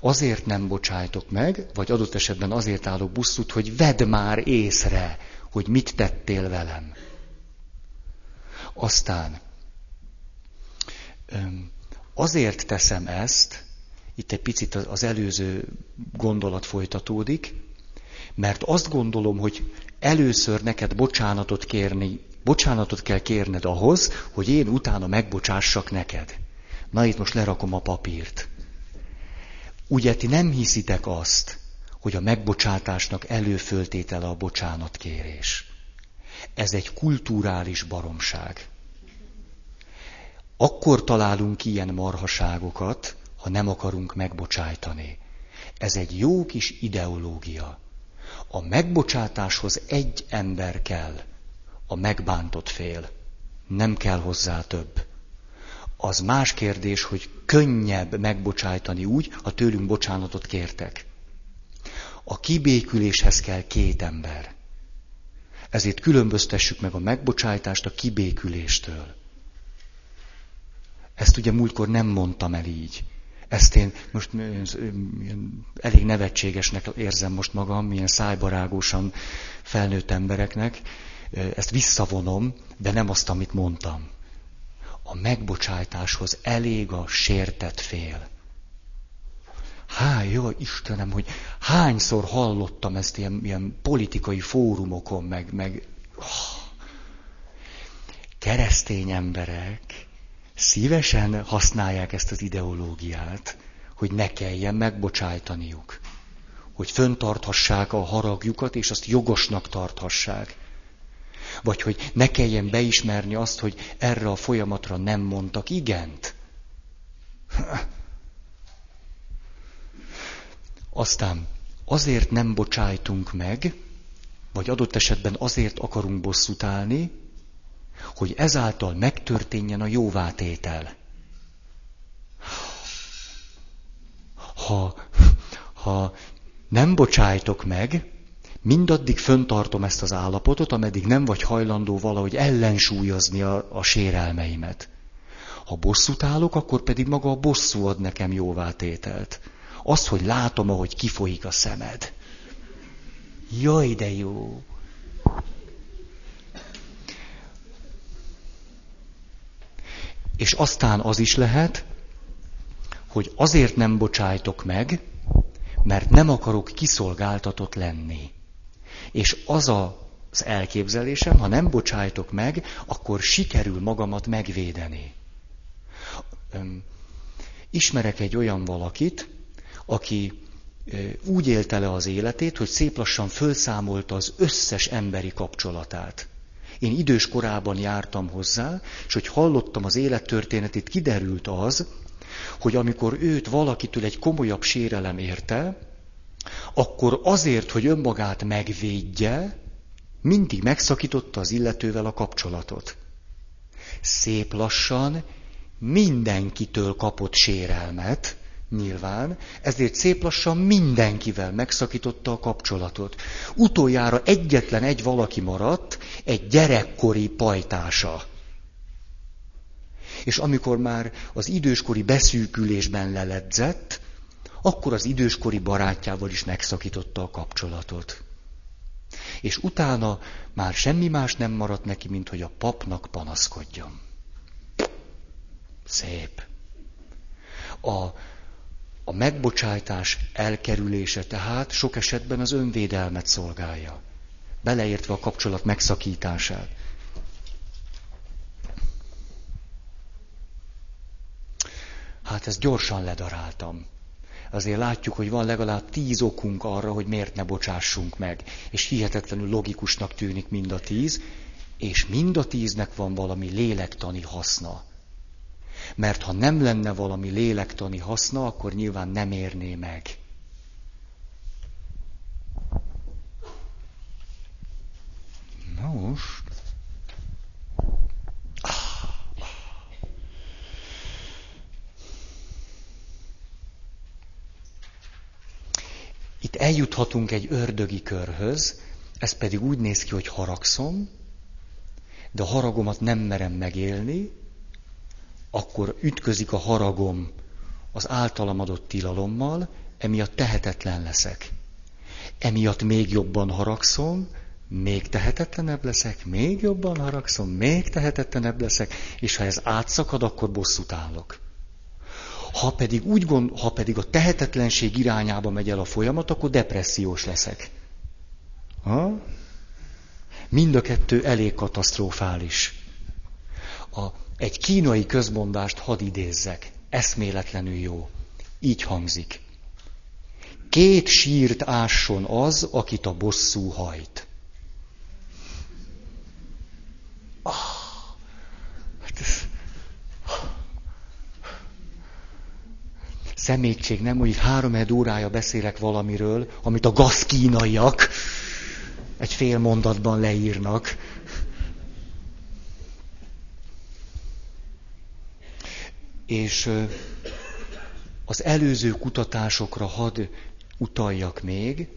Azért nem bocsájtok meg, vagy adott esetben azért állok buszút, hogy vedd már észre, hogy mit tettél velem. Aztán azért teszem ezt, itt egy picit az előző gondolat folytatódik, mert azt gondolom, hogy először neked bocsánatot kérni, bocsánatot kell kérned ahhoz, hogy én utána megbocsássak neked. Na itt most lerakom a papírt. Ugye ti nem hiszitek azt, hogy a megbocsátásnak előföltétele a bocsánatkérés. Ez egy kulturális baromság. Akkor találunk ilyen marhaságokat, ha nem akarunk megbocsájtani. Ez egy jó kis ideológia. A megbocsátáshoz egy ember kell, a megbántott fél. Nem kell hozzá több. Az más kérdés, hogy könnyebb megbocsájtani úgy, ha tőlünk bocsánatot kértek. A kibéküléshez kell két ember. Ezért különböztessük meg a megbocsájtást a kibéküléstől. Ezt ugye múltkor nem mondtam el így. Ezt én most elég nevetségesnek érzem most magam, milyen szájbarágósan felnőtt embereknek. Ezt visszavonom, de nem azt, amit mondtam. A megbocsájtáshoz elég a sértett fél. Há, jó Istenem, hogy hányszor hallottam ezt ilyen, ilyen politikai fórumokon, meg, meg oh. keresztény emberek szívesen használják ezt az ideológiát, hogy ne kelljen megbocsájtaniuk. Hogy föntarthassák a haragjukat, és azt jogosnak tarthassák. Vagy hogy ne kelljen beismerni azt, hogy erre a folyamatra nem mondtak igent. Aztán azért nem bocsájtunk meg, vagy adott esetben azért akarunk bosszút állni, hogy ezáltal megtörténjen a jóvátétel. Ha, ha nem bocsájtok meg, mindaddig föntartom ezt az állapotot, ameddig nem vagy hajlandó valahogy ellensúlyozni a, a sérelmeimet. Ha bosszút állok, akkor pedig maga a bosszú ad nekem jóvátételt. Az, hogy látom, ahogy kifolyik a szemed. Jaj, de jó! És aztán az is lehet, hogy azért nem bocsájtok meg, mert nem akarok kiszolgáltatott lenni. És az a, az elképzelésem, ha nem bocsájtok meg, akkor sikerül magamat megvédeni. Ismerek egy olyan valakit, aki úgy élte le az életét, hogy szép lassan fölszámolta az összes emberi kapcsolatát. Én idős korában jártam hozzá, és hogy hallottam az élettörténetét, kiderült az, hogy amikor őt valakitől egy komolyabb sérelem érte, akkor azért, hogy önmagát megvédje, mindig megszakította az illetővel a kapcsolatot. Szép lassan mindenkitől kapott sérelmet, nyilván, ezért szép lassan mindenkivel megszakította a kapcsolatot. Utoljára egyetlen egy valaki maradt, egy gyerekkori pajtása. És amikor már az időskori beszűkülésben leledzett, akkor az időskori barátjával is megszakította a kapcsolatot. És utána már semmi más nem maradt neki, mint hogy a papnak panaszkodjon. Szép. A a megbocsájtás elkerülése tehát sok esetben az önvédelmet szolgálja, beleértve a kapcsolat megszakítását. Hát ezt gyorsan ledaráltam. Azért látjuk, hogy van legalább tíz okunk arra, hogy miért ne bocsássunk meg. És hihetetlenül logikusnak tűnik mind a tíz, és mind a tíznek van valami lélektani haszna. Mert ha nem lenne valami lélektani haszna, akkor nyilván nem érné meg. Nos. Itt eljuthatunk egy ördögi körhöz, ez pedig úgy néz ki, hogy haragszom, de a haragomat nem merem megélni, akkor ütközik a haragom az általam adott tilalommal, emiatt tehetetlen leszek. Emiatt még jobban haragszom, még tehetetlenebb leszek, még jobban haragszom, még tehetetlenebb leszek, és ha ez átszakad, akkor bosszút állok. Ha pedig, úgy gond, ha pedig a tehetetlenség irányába megy el a folyamat, akkor depressziós leszek. Ha? Mind a kettő elég katasztrofális. A, egy kínai közmondást hadd idézzek, eszméletlenül jó. Így hangzik. Két sírt ásson az, akit a bosszú hajt. Ah. Szemétség, nem, hogy három órája beszélek valamiről, amit a gazkínaiak egy fél mondatban leírnak. És az előző kutatásokra hadd utaljak még,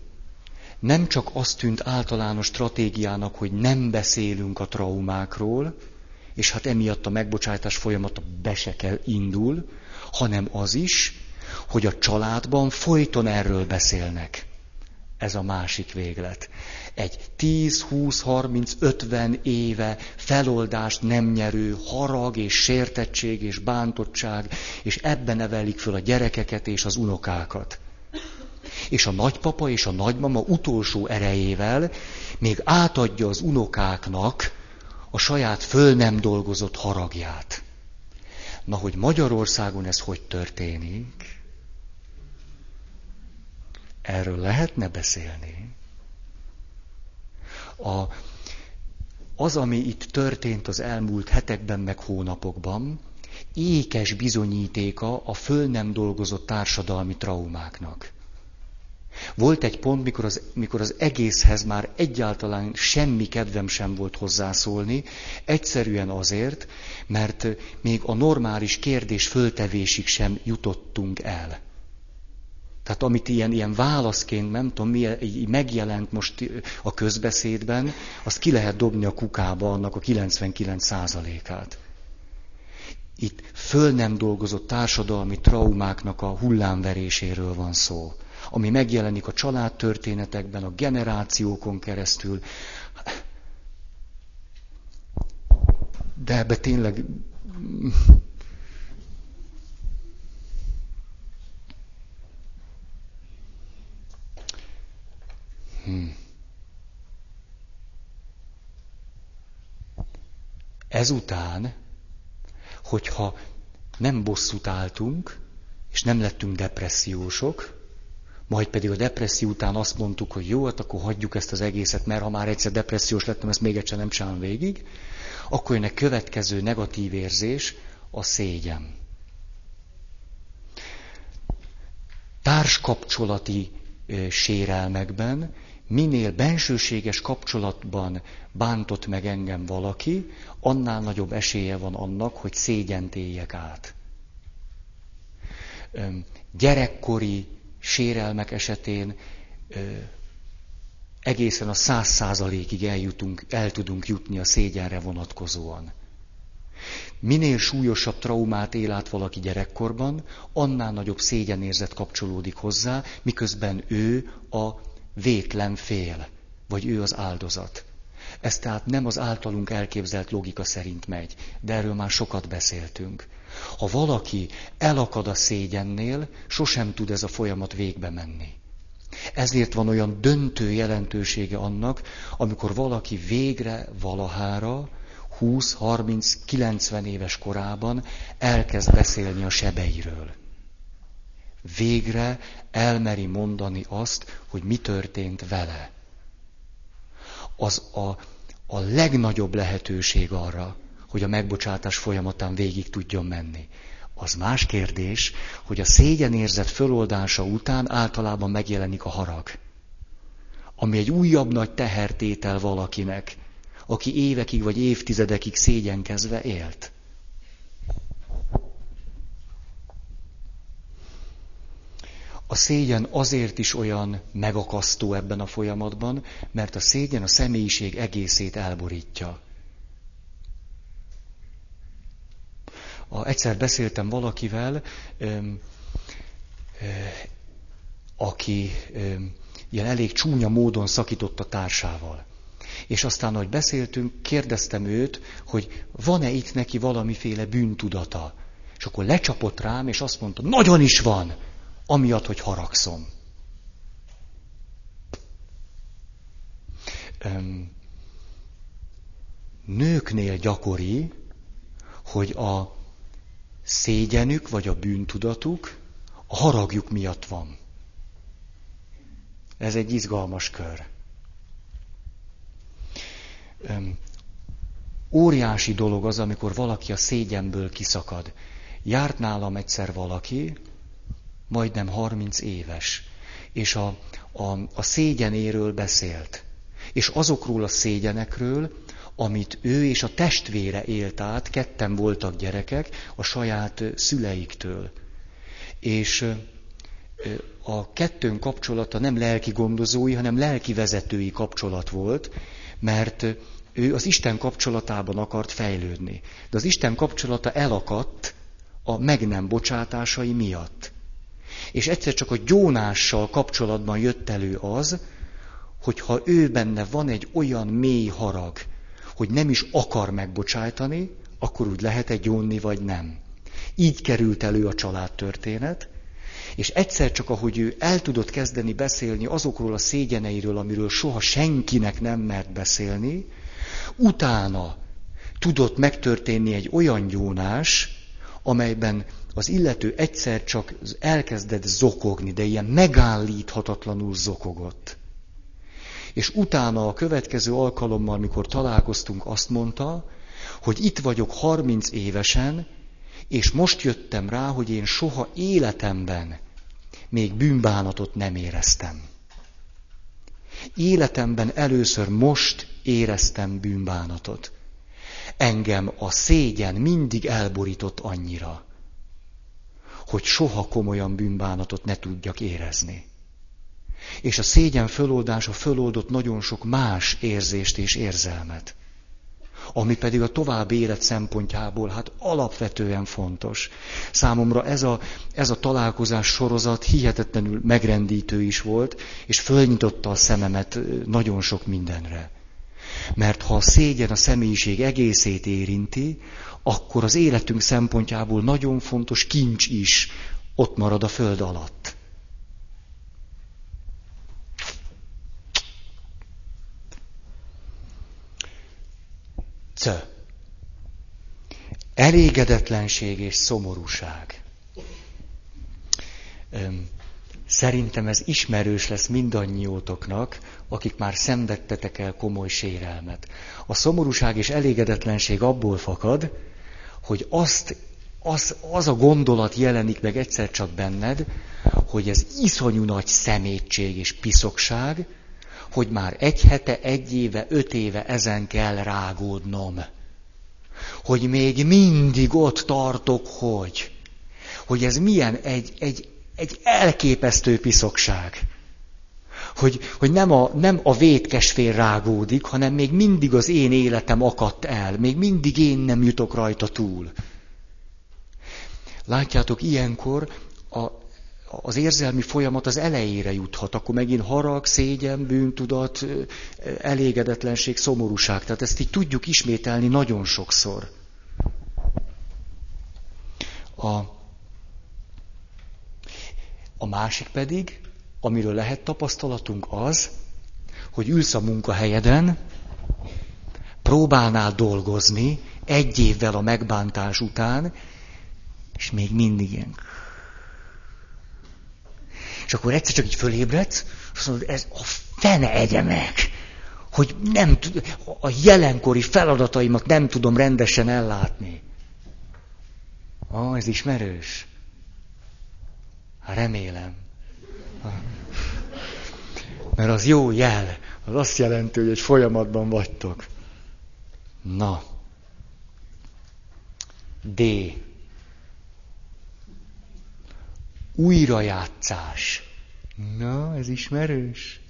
nem csak azt tűnt általános stratégiának, hogy nem beszélünk a traumákról, és hát emiatt a megbocsátás folyamata be se kell indul, hanem az is, hogy a családban folyton erről beszélnek. Ez a másik véglet. Egy 10, 20, 30, 50 éve feloldást nem nyerő harag és sértettség és bántottság, és ebben nevelik föl a gyerekeket és az unokákat. És a nagypapa és a nagymama utolsó erejével még átadja az unokáknak a saját föl nem dolgozott haragját. Na, hogy Magyarországon ez hogy történik? Erről lehetne beszélni. A, az, ami itt történt az elmúlt hetekben meg hónapokban, ékes bizonyítéka a föl nem dolgozott társadalmi traumáknak. Volt egy pont, mikor az, mikor az egészhez már egyáltalán semmi kedvem sem volt hozzászólni, egyszerűen azért, mert még a normális kérdés föltevésig sem jutottunk el. Tehát amit ilyen, ilyen válaszként, nem tudom, mi, megjelent most a közbeszédben, azt ki lehet dobni a kukába annak a 99 százalékát. Itt föl nem dolgozott társadalmi traumáknak a hullámveréséről van szó, ami megjelenik a családtörténetekben, a generációkon keresztül. De ebbe tényleg Hmm. Ezután, hogyha nem bosszút álltunk, és nem lettünk depressziósok, majd pedig a depresszió után azt mondtuk, hogy jó, hát akkor hagyjuk ezt az egészet, mert ha már egyszer depressziós lettem, ezt még egyszer nem csinálom végig, akkor jön egy következő negatív érzés, a szégyen. Társkapcsolati sérelmekben minél bensőséges kapcsolatban bántott meg engem valaki, annál nagyobb esélye van annak, hogy szégyent éljek át. Gyerekkori sérelmek esetén egészen a száz százalékig eljutunk, el tudunk jutni a szégyenre vonatkozóan. Minél súlyosabb traumát él át valaki gyerekkorban, annál nagyobb szégyenérzet kapcsolódik hozzá, miközben ő a vétlen fél, vagy ő az áldozat. Ez tehát nem az általunk elképzelt logika szerint megy, de erről már sokat beszéltünk. Ha valaki elakad a szégyennél, sosem tud ez a folyamat végbe menni. Ezért van olyan döntő jelentősége annak, amikor valaki végre valahára 20, 30, 90 éves korában elkezd beszélni a sebeiről végre elmeri mondani azt, hogy mi történt vele. Az a, a legnagyobb lehetőség arra, hogy a megbocsátás folyamatán végig tudjon menni. Az más kérdés, hogy a szégyenérzet föloldása után általában megjelenik a harag. Ami egy újabb nagy tehertétel valakinek, aki évekig vagy évtizedekig szégyenkezve élt. A szégyen azért is olyan megakasztó ebben a folyamatban, mert a szégyen a személyiség egészét elborítja. A, egyszer beszéltem valakivel, öm, ö, aki öm, ilyen elég csúnya módon szakított a társával. És aztán, ahogy beszéltünk, kérdeztem őt, hogy van-e itt neki valamiféle bűntudata. És akkor lecsapott rám, és azt mondta, nagyon is van, amiatt, hogy haragszom. Nőknél gyakori, hogy a szégyenük vagy a bűntudatuk a haragjuk miatt van. Ez egy izgalmas kör. Óriási dolog az, amikor valaki a szégyenből kiszakad. Járt nálam egyszer valaki, majdnem 30 éves, és a, a, a szégyenéről beszélt. És azokról a szégyenekről, amit ő és a testvére élt át, ketten voltak gyerekek, a saját szüleiktől. És a kettőn kapcsolata nem lelki gondozói, hanem lelki vezetői kapcsolat volt, mert ő az Isten kapcsolatában akart fejlődni. De az Isten kapcsolata elakadt a meg nem bocsátásai miatt. És egyszer csak a gyónással kapcsolatban jött elő az, hogy ha ő benne van egy olyan mély harag, hogy nem is akar megbocsájtani, akkor úgy lehet egy gyónni, vagy nem. Így került elő a családtörténet, és egyszer csak, ahogy ő el tudott kezdeni beszélni azokról a szégyeneiről, amiről soha senkinek nem mert beszélni, utána tudott megtörténni egy olyan gyónás, amelyben az illető egyszer csak elkezdett zokogni, de ilyen megállíthatatlanul zokogott. És utána a következő alkalommal, mikor találkoztunk, azt mondta, hogy itt vagyok 30 évesen, és most jöttem rá, hogy én soha életemben még bűnbánatot nem éreztem. Életemben először most éreztem bűnbánatot. Engem a szégyen mindig elborított annyira, hogy soha komolyan bűnbánatot ne tudjak érezni. És a szégyen föloldása föloldott nagyon sok más érzést és érzelmet ami pedig a további élet szempontjából hát alapvetően fontos. Számomra ez a, ez a találkozás sorozat hihetetlenül megrendítő is volt, és fölnyitotta a szememet nagyon sok mindenre. Mert ha a szégyen a személyiség egészét érinti, akkor az életünk szempontjából nagyon fontos kincs is ott marad a föld alatt. C. Elégedetlenség és szomorúság. Szerintem ez ismerős lesz mindannyiótoknak, akik már szenvedtetek el komoly sérelmet. A szomorúság és elégedetlenség abból fakad, hogy azt, az, az a gondolat jelenik meg egyszer csak benned, hogy ez iszonyú nagy szemétség és piszokság, hogy már egy hete, egy éve, öt éve ezen kell rágódnom. Hogy még mindig ott tartok, hogy. Hogy ez milyen egy, egy, egy elképesztő piszokság. Hogy, hogy nem, a, nem a vétkesfér rágódik, hanem még mindig az én életem akadt el, még mindig én nem jutok rajta túl. Látjátok, ilyenkor a az érzelmi folyamat az elejére juthat, akkor megint harag, szégyen, bűntudat, elégedetlenség, szomorúság. Tehát ezt így tudjuk ismételni nagyon sokszor. A, a másik pedig, amiről lehet tapasztalatunk az, hogy ülsz a munkahelyeden, próbálnál dolgozni egy évvel a megbántás után, és még mindig ilyen és akkor egyszer csak így fölébredsz, azt mondod, ez a fene egye meg, hogy nem a jelenkori feladataimat nem tudom rendesen ellátni. Ah, ez ismerős. Remélem. Mert az jó jel. Az azt jelenti, hogy egy folyamatban vagytok. Na. D Újrajátszás. Na, ez ismerős?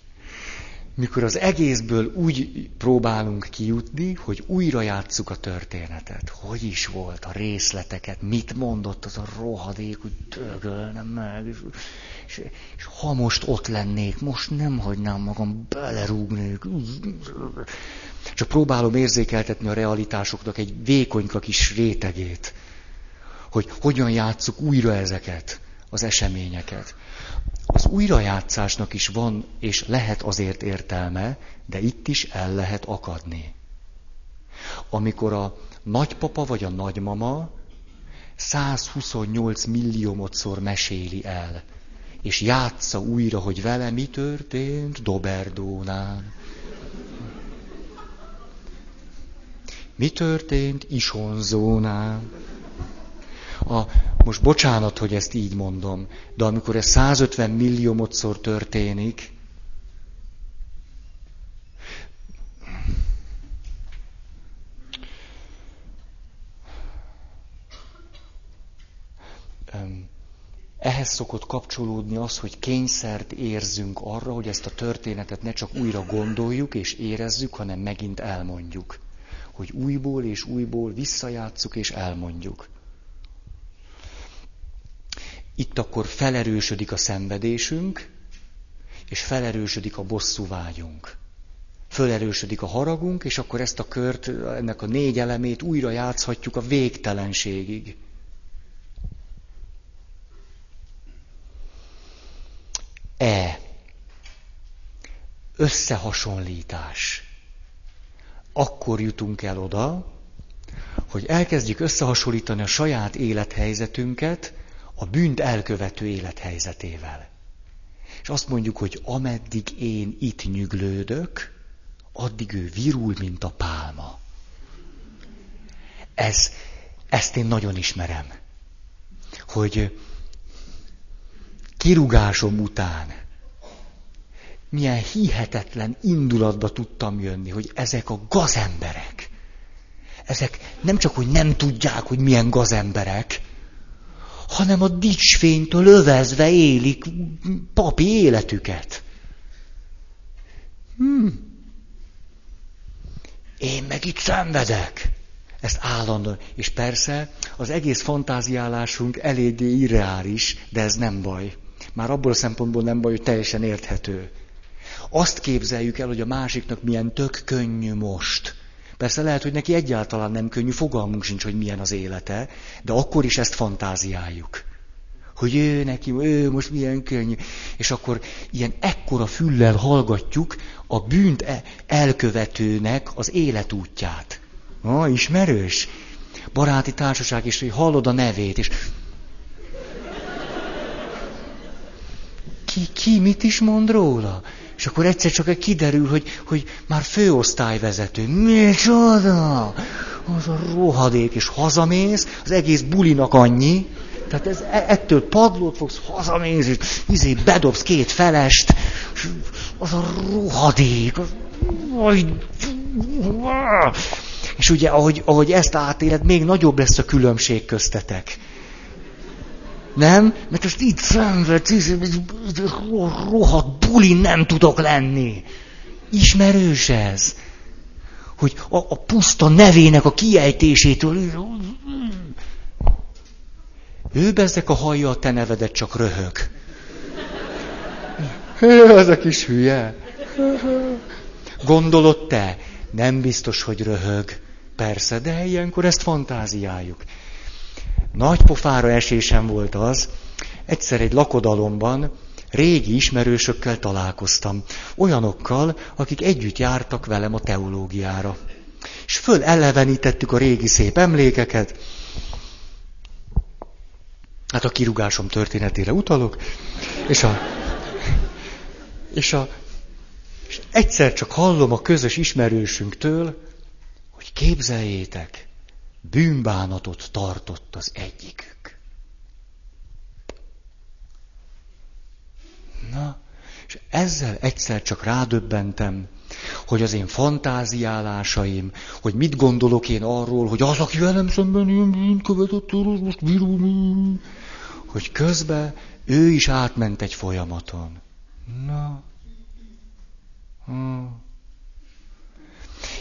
Mikor az egészből úgy próbálunk kijutni, hogy újra játsszuk a történetet. Hogy is volt a részleteket, mit mondott az a rohadék, hogy dögölnem meg, és, és, és ha most ott lennék, most nem hagynám magam, belerúgnék. Csak próbálom érzékeltetni a realitásoknak egy vékonyka kis rétegét, hogy hogyan játsszuk újra ezeket, az eseményeket. Az újrajátszásnak is van és lehet azért értelme, de itt is el lehet akadni. Amikor a nagypapa vagy a nagymama 128 milliómodszor meséli el, és játsza újra, hogy vele mi történt Doberdónál. Mi történt Isonzónál? A, most bocsánat, hogy ezt így mondom, de amikor ez 150 milliómodszor történik, szokott kapcsolódni az, hogy kényszert érzünk arra, hogy ezt a történetet ne csak újra gondoljuk és érezzük, hanem megint elmondjuk. Hogy újból és újból visszajátszuk és elmondjuk. Itt akkor felerősödik a szenvedésünk, és felerősödik a bosszú vágyunk. Fölerősödik a haragunk, és akkor ezt a kört, ennek a négy elemét újra játszhatjuk a végtelenségig. E. Összehasonlítás. Akkor jutunk el oda, hogy elkezdjük összehasonlítani a saját élethelyzetünket a bűnt elkövető élethelyzetével. És azt mondjuk, hogy ameddig én itt nyüglődök, addig ő virul, mint a pálma. Ez, ezt én nagyon ismerem. Hogy kirugásom után milyen hihetetlen indulatba tudtam jönni, hogy ezek a gazemberek, ezek nem csak, hogy nem tudják, hogy milyen gazemberek, hanem a dicsfénytől övezve élik papi életüket. Hmm. Én meg itt szenvedek. Ezt állandóan. És persze az egész fantáziálásunk eléggé irreális, de ez nem baj. Már abból a szempontból nem baj, hogy teljesen érthető. Azt képzeljük el, hogy a másiknak milyen tök könnyű most. Persze lehet, hogy neki egyáltalán nem könnyű, fogalmunk sincs, hogy milyen az élete, de akkor is ezt fantáziáljuk. Hogy ő neki, ő most milyen könnyű. És akkor ilyen ekkora füllel hallgatjuk a bűnt e- elkövetőnek az életútját. Ah, ismerős? Baráti társaság, és hogy hallod a nevét, és ki, ki mit is mond róla? És akkor egyszer csak kiderül, hogy, hogy már főosztályvezető. Micsoda! Az a rohadék, és hazamész, az egész bulinak annyi, tehát ez, e, ettől padlót fogsz, hazamész, és izé bedobsz két felest, és az a rohadék, az, és ugye, ahogy, ahogy ezt átéled, még nagyobb lesz a különbség köztetek. Nem? Mert most itt szenvedsz, rohadt buli nem tudok lenni. Ismerős ez? Hogy a, a puszta nevének a kiejtésétől ő bezzek a hallja a te nevedet, csak röhög. Az a kis hülye. Gondolod te? Nem biztos, hogy röhög. Persze, de ilyenkor ezt fantáziáljuk. Nagy pofára esésem volt az, egyszer egy lakodalomban régi ismerősökkel találkoztam. Olyanokkal, akik együtt jártak velem a teológiára. És föl elevenítettük a régi szép emlékeket. Hát a kirugásom történetére utalok. És a... És a... És egyszer csak hallom a közös ismerősünktől, hogy képzeljétek, bűnbánatot tartott az egyikük. Na, és ezzel egyszer csak rádöbbentem, hogy az én fantáziálásaim, hogy mit gondolok én arról, hogy az, aki velem szemben ilyen bűnt követett, az most virul, hogy közben Ő is átment egy folyamaton. Na. Hmm.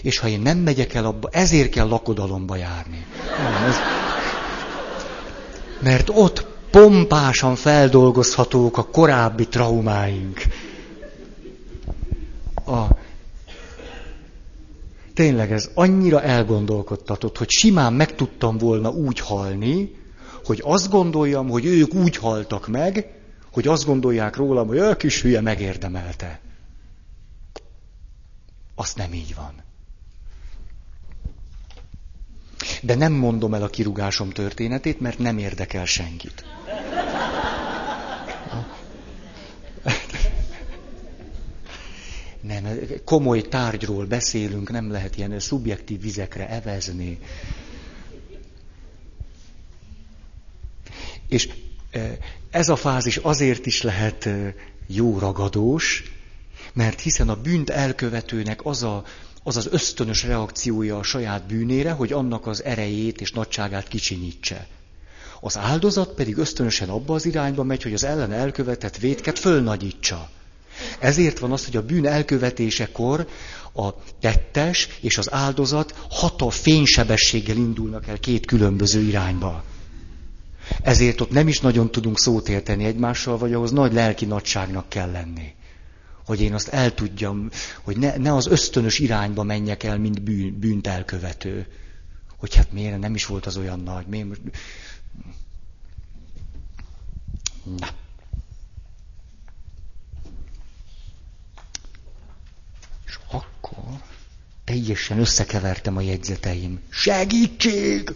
És ha én nem megyek el abba, ezért kell lakodalomba járni. Mert ott pompásan feldolgozhatók a korábbi traumáink. A... Tényleg ez annyira elgondolkodtatott, hogy simán meg tudtam volna úgy halni, hogy azt gondoljam, hogy ők úgy haltak meg, hogy azt gondolják rólam, hogy ők is hülye megérdemelte. Azt nem így van. De nem mondom el a kirugásom történetét, mert nem érdekel senkit. Nem, komoly tárgyról beszélünk, nem lehet ilyen szubjektív vizekre evezni. És e, ez a fázis azért is lehet e, jó ragadós, mert hiszen a bűnt elkövetőnek az, a, az az ösztönös reakciója a saját bűnére, hogy annak az erejét és nagyságát kicsinyítse. Az áldozat pedig ösztönösen abba az irányba megy, hogy az ellen elkövetett vétket fölnagyítsa. Ezért van az, hogy a bűn elkövetésekor a tettes és az áldozat hatal fénysebességgel indulnak el két különböző irányba. Ezért ott nem is nagyon tudunk szót érteni egymással, vagy ahhoz nagy lelki nagyságnak kell lenni. Hogy én azt el tudjam, hogy ne, ne az ösztönös irányba menjek el, mint bűn, bűnt elkövető. Hogy hát miért nem is volt az olyan nagy. Miért. Na. És akkor teljesen összekevertem a jegyzeteim. Segítség!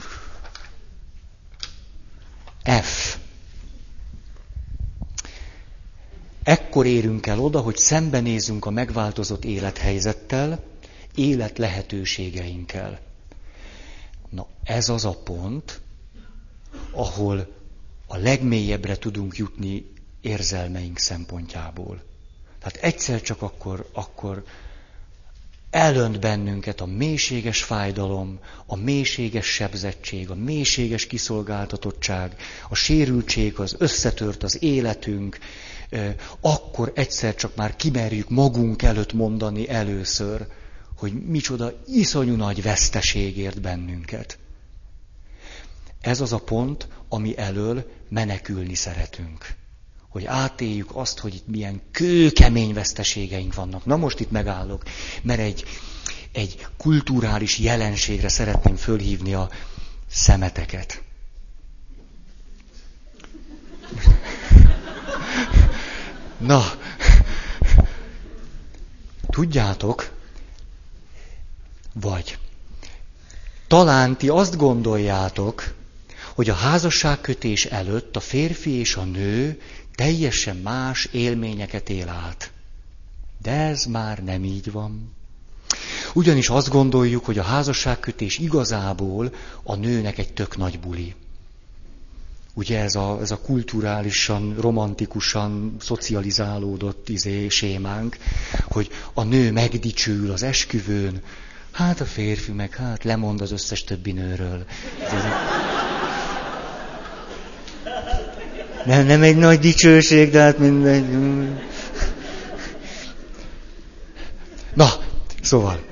F. Ekkor érünk el oda, hogy szembenézünk a megváltozott élethelyzettel, élet lehetőségeinkkel. Na, ez az a pont, ahol a legmélyebbre tudunk jutni érzelmeink szempontjából. Tehát egyszer csak akkor, akkor elönt bennünket a mélységes fájdalom, a mélységes sebzettség, a mélységes kiszolgáltatottság, a sérültség, az összetört az életünk, akkor egyszer csak már kimerjük magunk előtt mondani először, hogy micsoda iszonyú nagy veszteségért bennünket. Ez az a pont, ami elől menekülni szeretünk. Hogy átéljük azt, hogy itt milyen kőkemény veszteségeink vannak. Na most itt megállok, mert egy, egy kulturális jelenségre szeretném fölhívni a szemeteket. Na, tudjátok, vagy talán ti azt gondoljátok, hogy a házasságkötés előtt a férfi és a nő teljesen más élményeket él át. De ez már nem így van. Ugyanis azt gondoljuk, hogy a házasságkötés igazából a nőnek egy tök nagy buli. Ugye ez a, ez a kulturálisan, romantikusan szocializálódott izé, sémánk, hogy a nő megdicsül az esküvőn, hát a férfi meg hát lemond az összes többi nőről. Nem, nem egy nagy dicsőség, de hát mindegy. Na, szóval.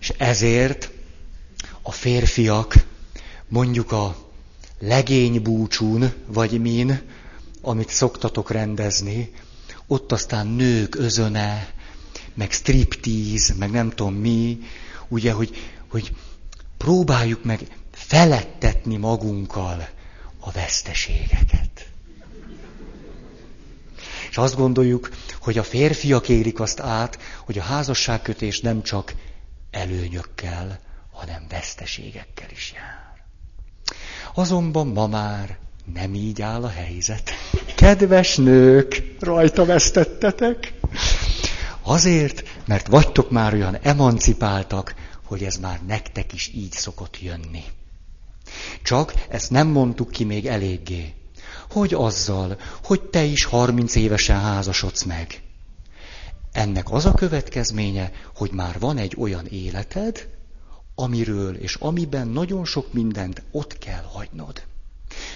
És ezért a férfiak mondjuk a legény búcsún, vagy min, amit szoktatok rendezni, ott aztán nők özöne, meg striptease, meg nem tudom mi, ugye, hogy, hogy próbáljuk meg felettetni magunkkal a veszteségeket. És azt gondoljuk, hogy a férfiak érik azt át, hogy a házasságkötés nem csak előnyökkel, hanem veszteségekkel is jár. Azonban ma már nem így áll a helyzet. Kedves nők, rajta vesztettetek. Azért, mert vagytok már olyan emancipáltak, hogy ez már nektek is így szokott jönni. Csak ezt nem mondtuk ki még eléggé. Hogy azzal, hogy te is 30 évesen házasodsz meg. Ennek az a következménye, hogy már van egy olyan életed, amiről és amiben nagyon sok mindent ott kell hagynod.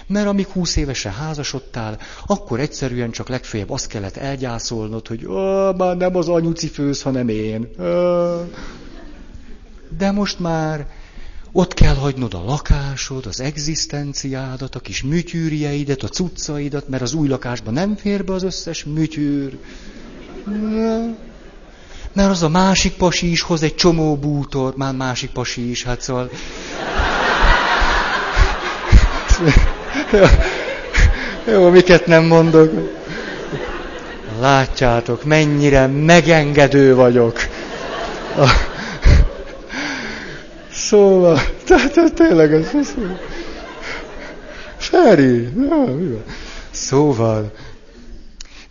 Mert amíg húsz évesen házasodtál, akkor egyszerűen csak legfeljebb azt kellett elgyászolnod, hogy már nem az anyuci főz, hanem én. De most már ott kell hagynod a lakásod, az egzisztenciádat, a kis műtyűrjeidet, a cuccaidat, mert az új lakásban nem fér be az összes műtyűr. Mert az a másik pasi is hoz egy csomó bútor, már másik pasi is, hát szóval... Jó, miket nem mondok. Látjátok, mennyire megengedő vagyok. Szóval, tehát tényleg ez... Feri, Szóval,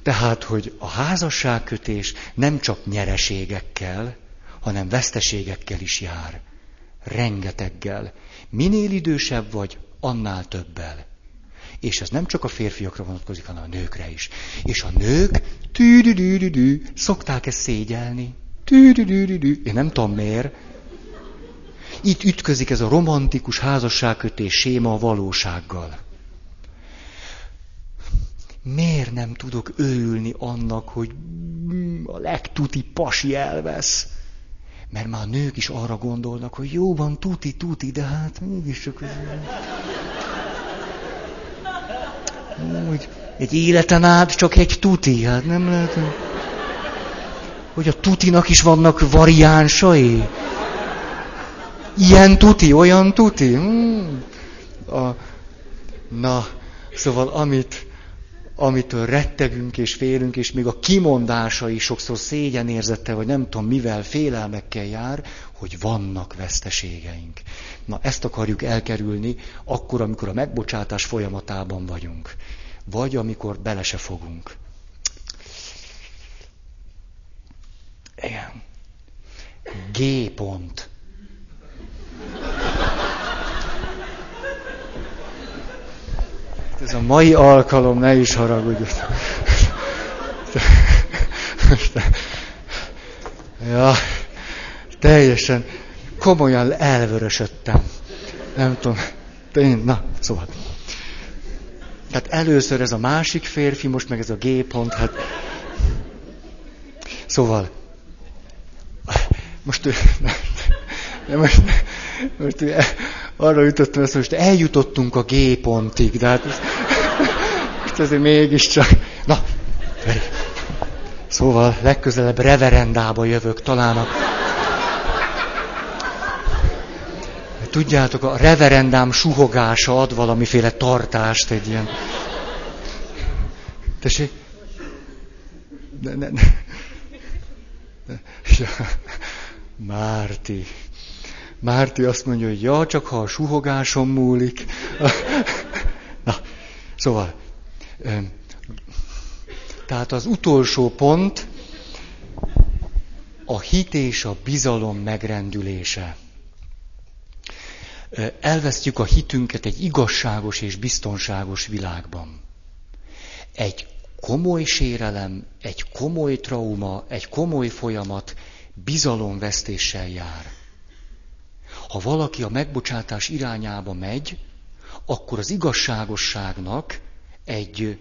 tehát, hogy a házasságkötés nem csak nyereségekkel, hanem veszteségekkel is jár. Rengeteggel. Minél idősebb vagy, annál többel. És ez nem csak a férfiakra vonatkozik, hanem a nőkre is. És a nők tűdüdüdüdü, szokták ezt szégyelni. Tűdüdüdüdü. Én nem tudom miért. Itt ütközik ez a romantikus házasságkötés séma a valósággal. Miért nem tudok örülni annak, hogy a legtuti pasi elvesz? Mert már a nők is arra gondolnak, hogy jó van, tuti, tuti, de hát mégiscsak... Úgy, egy életen át csak egy tuti, hát nem lehet... Hogy a tutinak is vannak variánsai. Ilyen tuti, olyan tuti. Hmm. A, na, szóval amit, amitől rettegünk és félünk, és még a kimondása is sokszor szégyenérzette, vagy nem tudom mivel, félelmekkel jár, hogy vannak veszteségeink. Na, ezt akarjuk elkerülni akkor, amikor a megbocsátás folyamatában vagyunk. Vagy amikor bele se fogunk. Igen. G pont. Ez a mai alkalom, ne is haragudj. Ja, teljesen komolyan elvörösödtem. Nem tudom. Én, na, szóval. Tehát először ez a másik férfi, most meg ez a G pont, hát... Szóval, most, most, most arra jutottam, hogy most eljutottunk a G pontig, de hát most, most azért mégiscsak. Na. Szóval legközelebb reverendába jövök, talán a... Tudjátok, a reverendám suhogása ad valamiféle tartást, egy ilyen... Tessék? Ne, ne, ne. Ja. Márti. Márti azt mondja, hogy ja, csak ha a suhogásom múlik. Na, szóval, tehát az utolsó pont a hit és a bizalom megrendülése. Elvesztjük a hitünket egy igazságos és biztonságos világban. Egy komoly sérelem, egy komoly trauma, egy komoly folyamat bizalomvesztéssel jár. Ha valaki a megbocsátás irányába megy, akkor az igazságosságnak egy,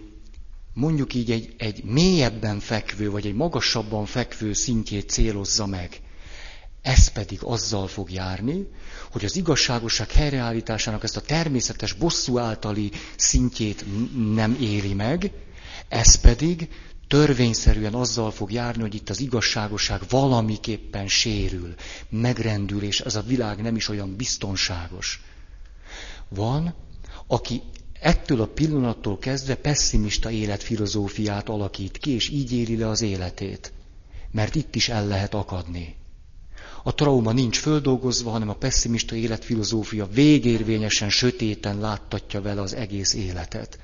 mondjuk így egy, egy mélyebben fekvő, vagy egy magasabban fekvő szintjét célozza meg. Ez pedig azzal fog járni, hogy az igazságosság helyreállításának ezt a természetes bosszú általi szintjét nem éri meg, ez pedig törvényszerűen azzal fog járni, hogy itt az igazságosság valamiképpen sérül, megrendül, és ez a világ nem is olyan biztonságos. Van, aki ettől a pillanattól kezdve pessimista életfilozófiát alakít ki, és így éli le az életét. Mert itt is el lehet akadni. A trauma nincs földolgozva, hanem a pessimista életfilozófia végérvényesen, sötéten láttatja vele az egész életet.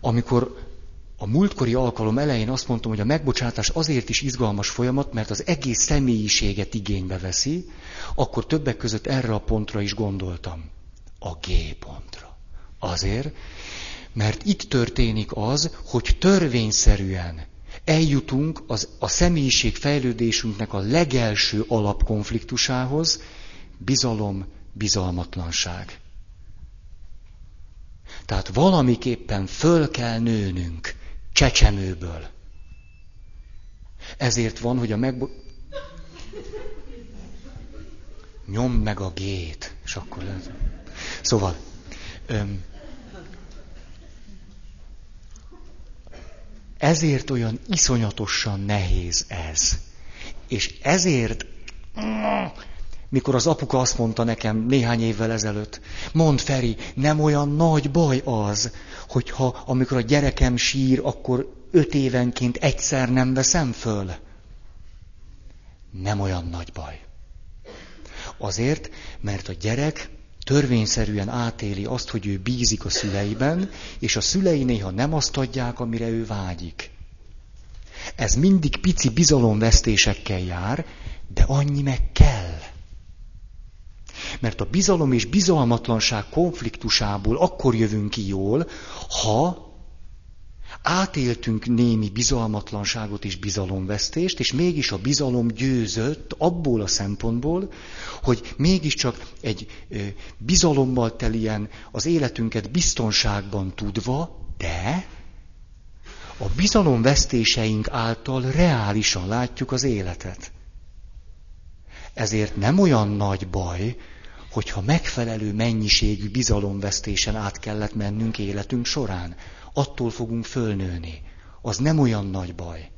Amikor a múltkori alkalom elején azt mondtam, hogy a megbocsátás azért is izgalmas folyamat, mert az egész személyiséget igénybe veszi, akkor többek között erre a pontra is gondoltam. A G pontra. Azért, mert itt történik az, hogy törvényszerűen eljutunk az, a személyiség fejlődésünknek a legelső alapkonfliktusához, bizalom, bizalmatlanság. Tehát valamiképpen föl kell nőnünk csecsemőből. Ezért van, hogy a meg... Nyom meg a gét, és akkor lehet. Szóval, öm, ezért olyan iszonyatosan nehéz ez. És ezért, mikor az apuka azt mondta nekem néhány évvel ezelőtt, mond Feri, nem olyan nagy baj az, hogyha amikor a gyerekem sír, akkor öt évenként egyszer nem veszem föl. Nem olyan nagy baj. Azért, mert a gyerek törvényszerűen átéli azt, hogy ő bízik a szüleiben, és a szülei néha nem azt adják, amire ő vágyik. Ez mindig pici bizalomvesztésekkel jár, de annyi meg kell. Mert a bizalom és bizalmatlanság konfliktusából akkor jövünk ki jól, ha átéltünk némi bizalmatlanságot és bizalomvesztést, és mégis a bizalom győzött abból a szempontból, hogy mégiscsak egy bizalommal telien az életünket biztonságban tudva, de a bizalomvesztéseink által reálisan látjuk az életet. Ezért nem olyan nagy baj, hogyha megfelelő mennyiségű bizalomvesztésen át kellett mennünk életünk során attól fogunk fölnőni. Az nem olyan nagy baj.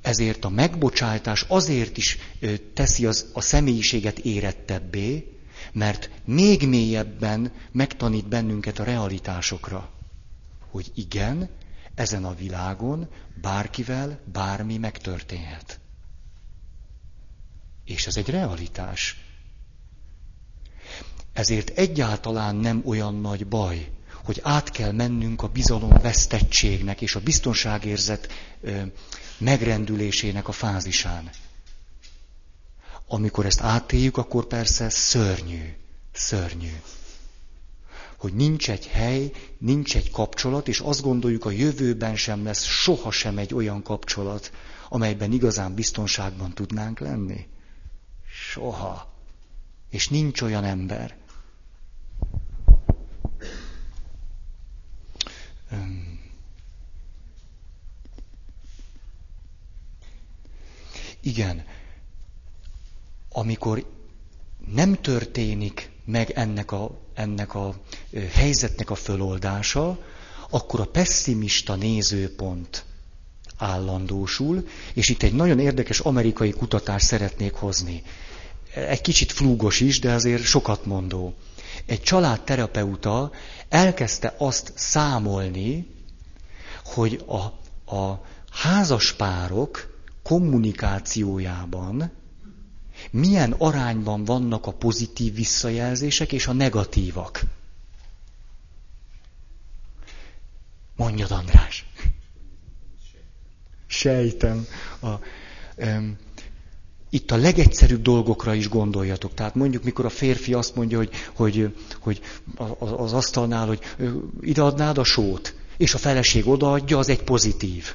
Ezért a megbocsátás azért is teszi az, a személyiséget érettebbé, mert még mélyebben megtanít bennünket a realitásokra. Hogy igen, ezen a világon bárkivel bármi megtörténhet. És ez egy realitás. Ezért egyáltalán nem olyan nagy baj, hogy át kell mennünk a bizalom vesztettségnek és a biztonságérzet megrendülésének a fázisán. Amikor ezt átéljük, akkor persze szörnyű, szörnyű. Hogy nincs egy hely, nincs egy kapcsolat, és azt gondoljuk, a jövőben sem lesz soha sem egy olyan kapcsolat, amelyben igazán biztonságban tudnánk lenni. Soha. És nincs olyan ember, Igen, amikor nem történik meg ennek a, ennek a helyzetnek a föloldása, akkor a pessimista nézőpont állandósul, és itt egy nagyon érdekes amerikai kutatást szeretnék hozni. Egy kicsit flúgos is, de azért sokat mondó. Egy családterapeuta elkezdte azt számolni, hogy a, a házaspárok kommunikációjában milyen arányban vannak a pozitív visszajelzések és a negatívak. Mondjad, András. Sejtem. A, um, itt a legegyszerűbb dolgokra is gondoljatok. Tehát mondjuk, mikor a férfi azt mondja, hogy, hogy, hogy az asztalnál, hogy ideadnád a sót, és a feleség odaadja, az egy pozitív.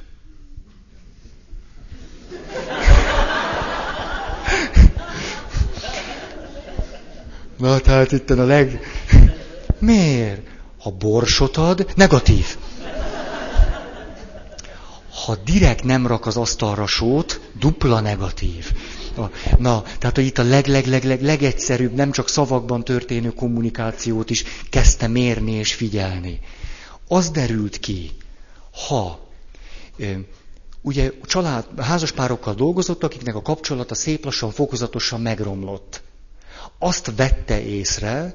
Na, tehát itt a leg... Miért? Ha borsot ad, negatív. Ha direkt nem rak az asztalra sót, dupla negatív. Na, tehát hogy itt a leg-leg-leg-leg legegyszerűbb, nem csak szavakban történő kommunikációt is kezdte mérni és figyelni. Az derült ki, ha ugye család, házaspárokkal dolgozott, akiknek a kapcsolata szép lassan, fokozatosan megromlott azt vette észre,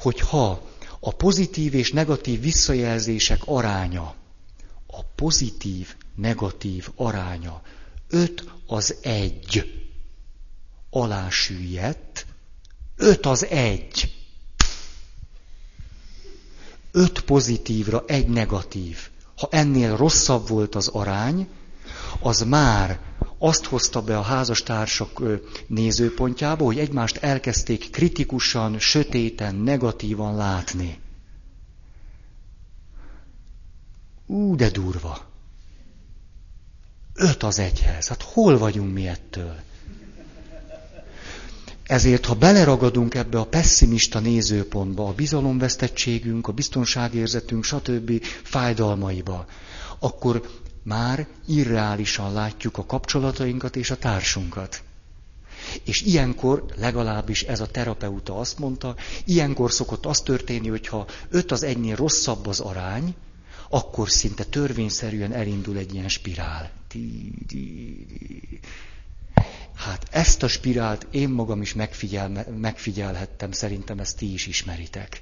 hogy ha a pozitív és negatív visszajelzések aránya, a pozitív, negatív aránya 5 az 1 alá süllyedt, 5 az 1. 5 pozitívra egy negatív. Ha ennél rosszabb volt az arány, az már azt hozta be a házastársak nézőpontjába, hogy egymást elkezdték kritikusan, sötéten, negatívan látni. Ú, de durva. Öt az egyhez. Hát hol vagyunk mi ettől? ezért, ha beleragadunk ebbe a pessimista nézőpontba, a bizalomvesztettségünk, a biztonságérzetünk, stb. fájdalmaiba, akkor már irreálisan látjuk a kapcsolatainkat és a társunkat. És ilyenkor, legalábbis ez a terapeuta azt mondta, ilyenkor szokott az történni, hogyha öt az egynél rosszabb az arány, akkor szinte törvényszerűen elindul egy ilyen spirál. Hát ezt a spirált én magam is megfigyel, megfigyelhettem, szerintem ezt ti is ismeritek.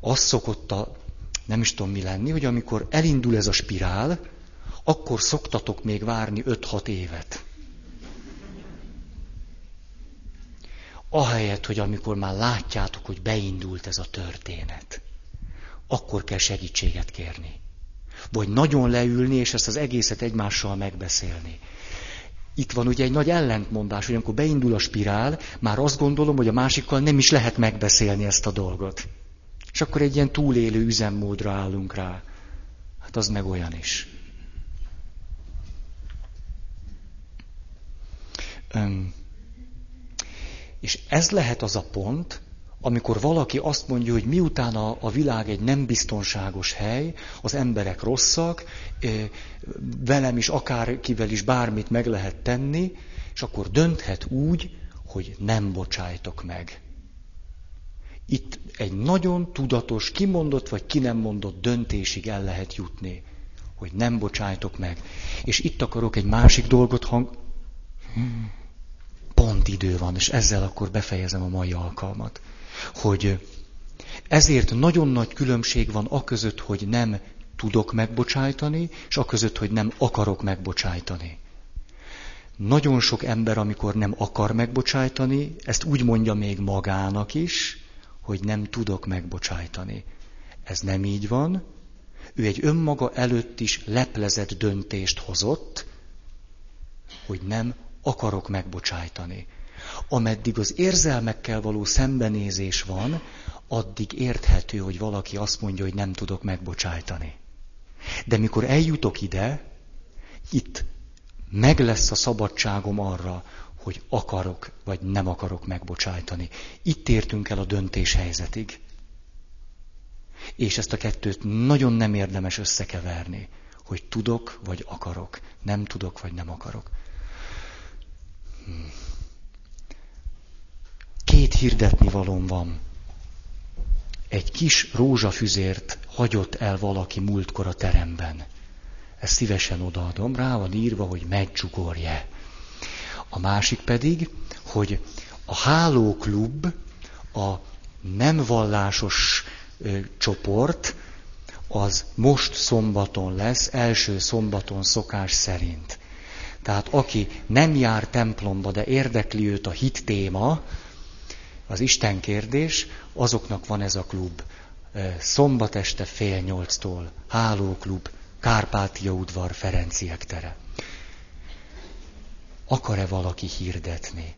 Az szokott a, nem is tudom mi lenni, hogy amikor elindul ez a spirál, akkor szoktatok még várni 5-6 évet. Ahelyett, hogy amikor már látjátok, hogy beindult ez a történet, akkor kell segítséget kérni. Vagy nagyon leülni, és ezt az egészet egymással megbeszélni. Itt van ugye egy nagy ellentmondás, hogy amikor beindul a spirál, már azt gondolom, hogy a másikkal nem is lehet megbeszélni ezt a dolgot. És akkor egy ilyen túlélő üzemmódra állunk rá. Hát az meg olyan is. Öm. És ez lehet az a pont, amikor valaki azt mondja, hogy miután a, a világ egy nem biztonságos hely, az emberek rosszak, velem is, akárkivel is bármit meg lehet tenni, és akkor dönthet úgy, hogy nem bocsájtok meg. Itt egy nagyon tudatos, kimondott vagy ki nem mondott döntésig el lehet jutni, hogy nem bocsájtok meg. És itt akarok egy másik dolgot hang... Pont idő van, és ezzel akkor befejezem a mai alkalmat hogy ezért nagyon nagy különbség van a között, hogy nem tudok megbocsájtani, és a között, hogy nem akarok megbocsájtani. Nagyon sok ember, amikor nem akar megbocsájtani, ezt úgy mondja még magának is, hogy nem tudok megbocsájtani. Ez nem így van. Ő egy önmaga előtt is leplezett döntést hozott, hogy nem akarok megbocsájtani. Ameddig az érzelmekkel való szembenézés van, addig érthető, hogy valaki azt mondja, hogy nem tudok megbocsájtani. De mikor eljutok ide, itt meg lesz a szabadságom arra, hogy akarok vagy nem akarok megbocsájtani. Itt értünk el a döntéshelyzetig. És ezt a kettőt nagyon nem érdemes összekeverni, hogy tudok vagy akarok, nem tudok vagy nem akarok. Hmm. Két hirdetni valóm van. Egy kis rózsafüzért hagyott el valaki múltkor a teremben. Ezt szívesen odaadom, rá van írva, hogy megcsugorje. A másik pedig, hogy a hálóklub, a nem vallásos ö, csoport, az most szombaton lesz, első szombaton szokás szerint. Tehát aki nem jár templomba, de érdekli őt a hit téma, az Isten kérdés, azoknak van ez a klub. Szombat este fél nyolctól, hálóklub, Kárpátia udvar, Ferenciek tere. Akar-e valaki hirdetni?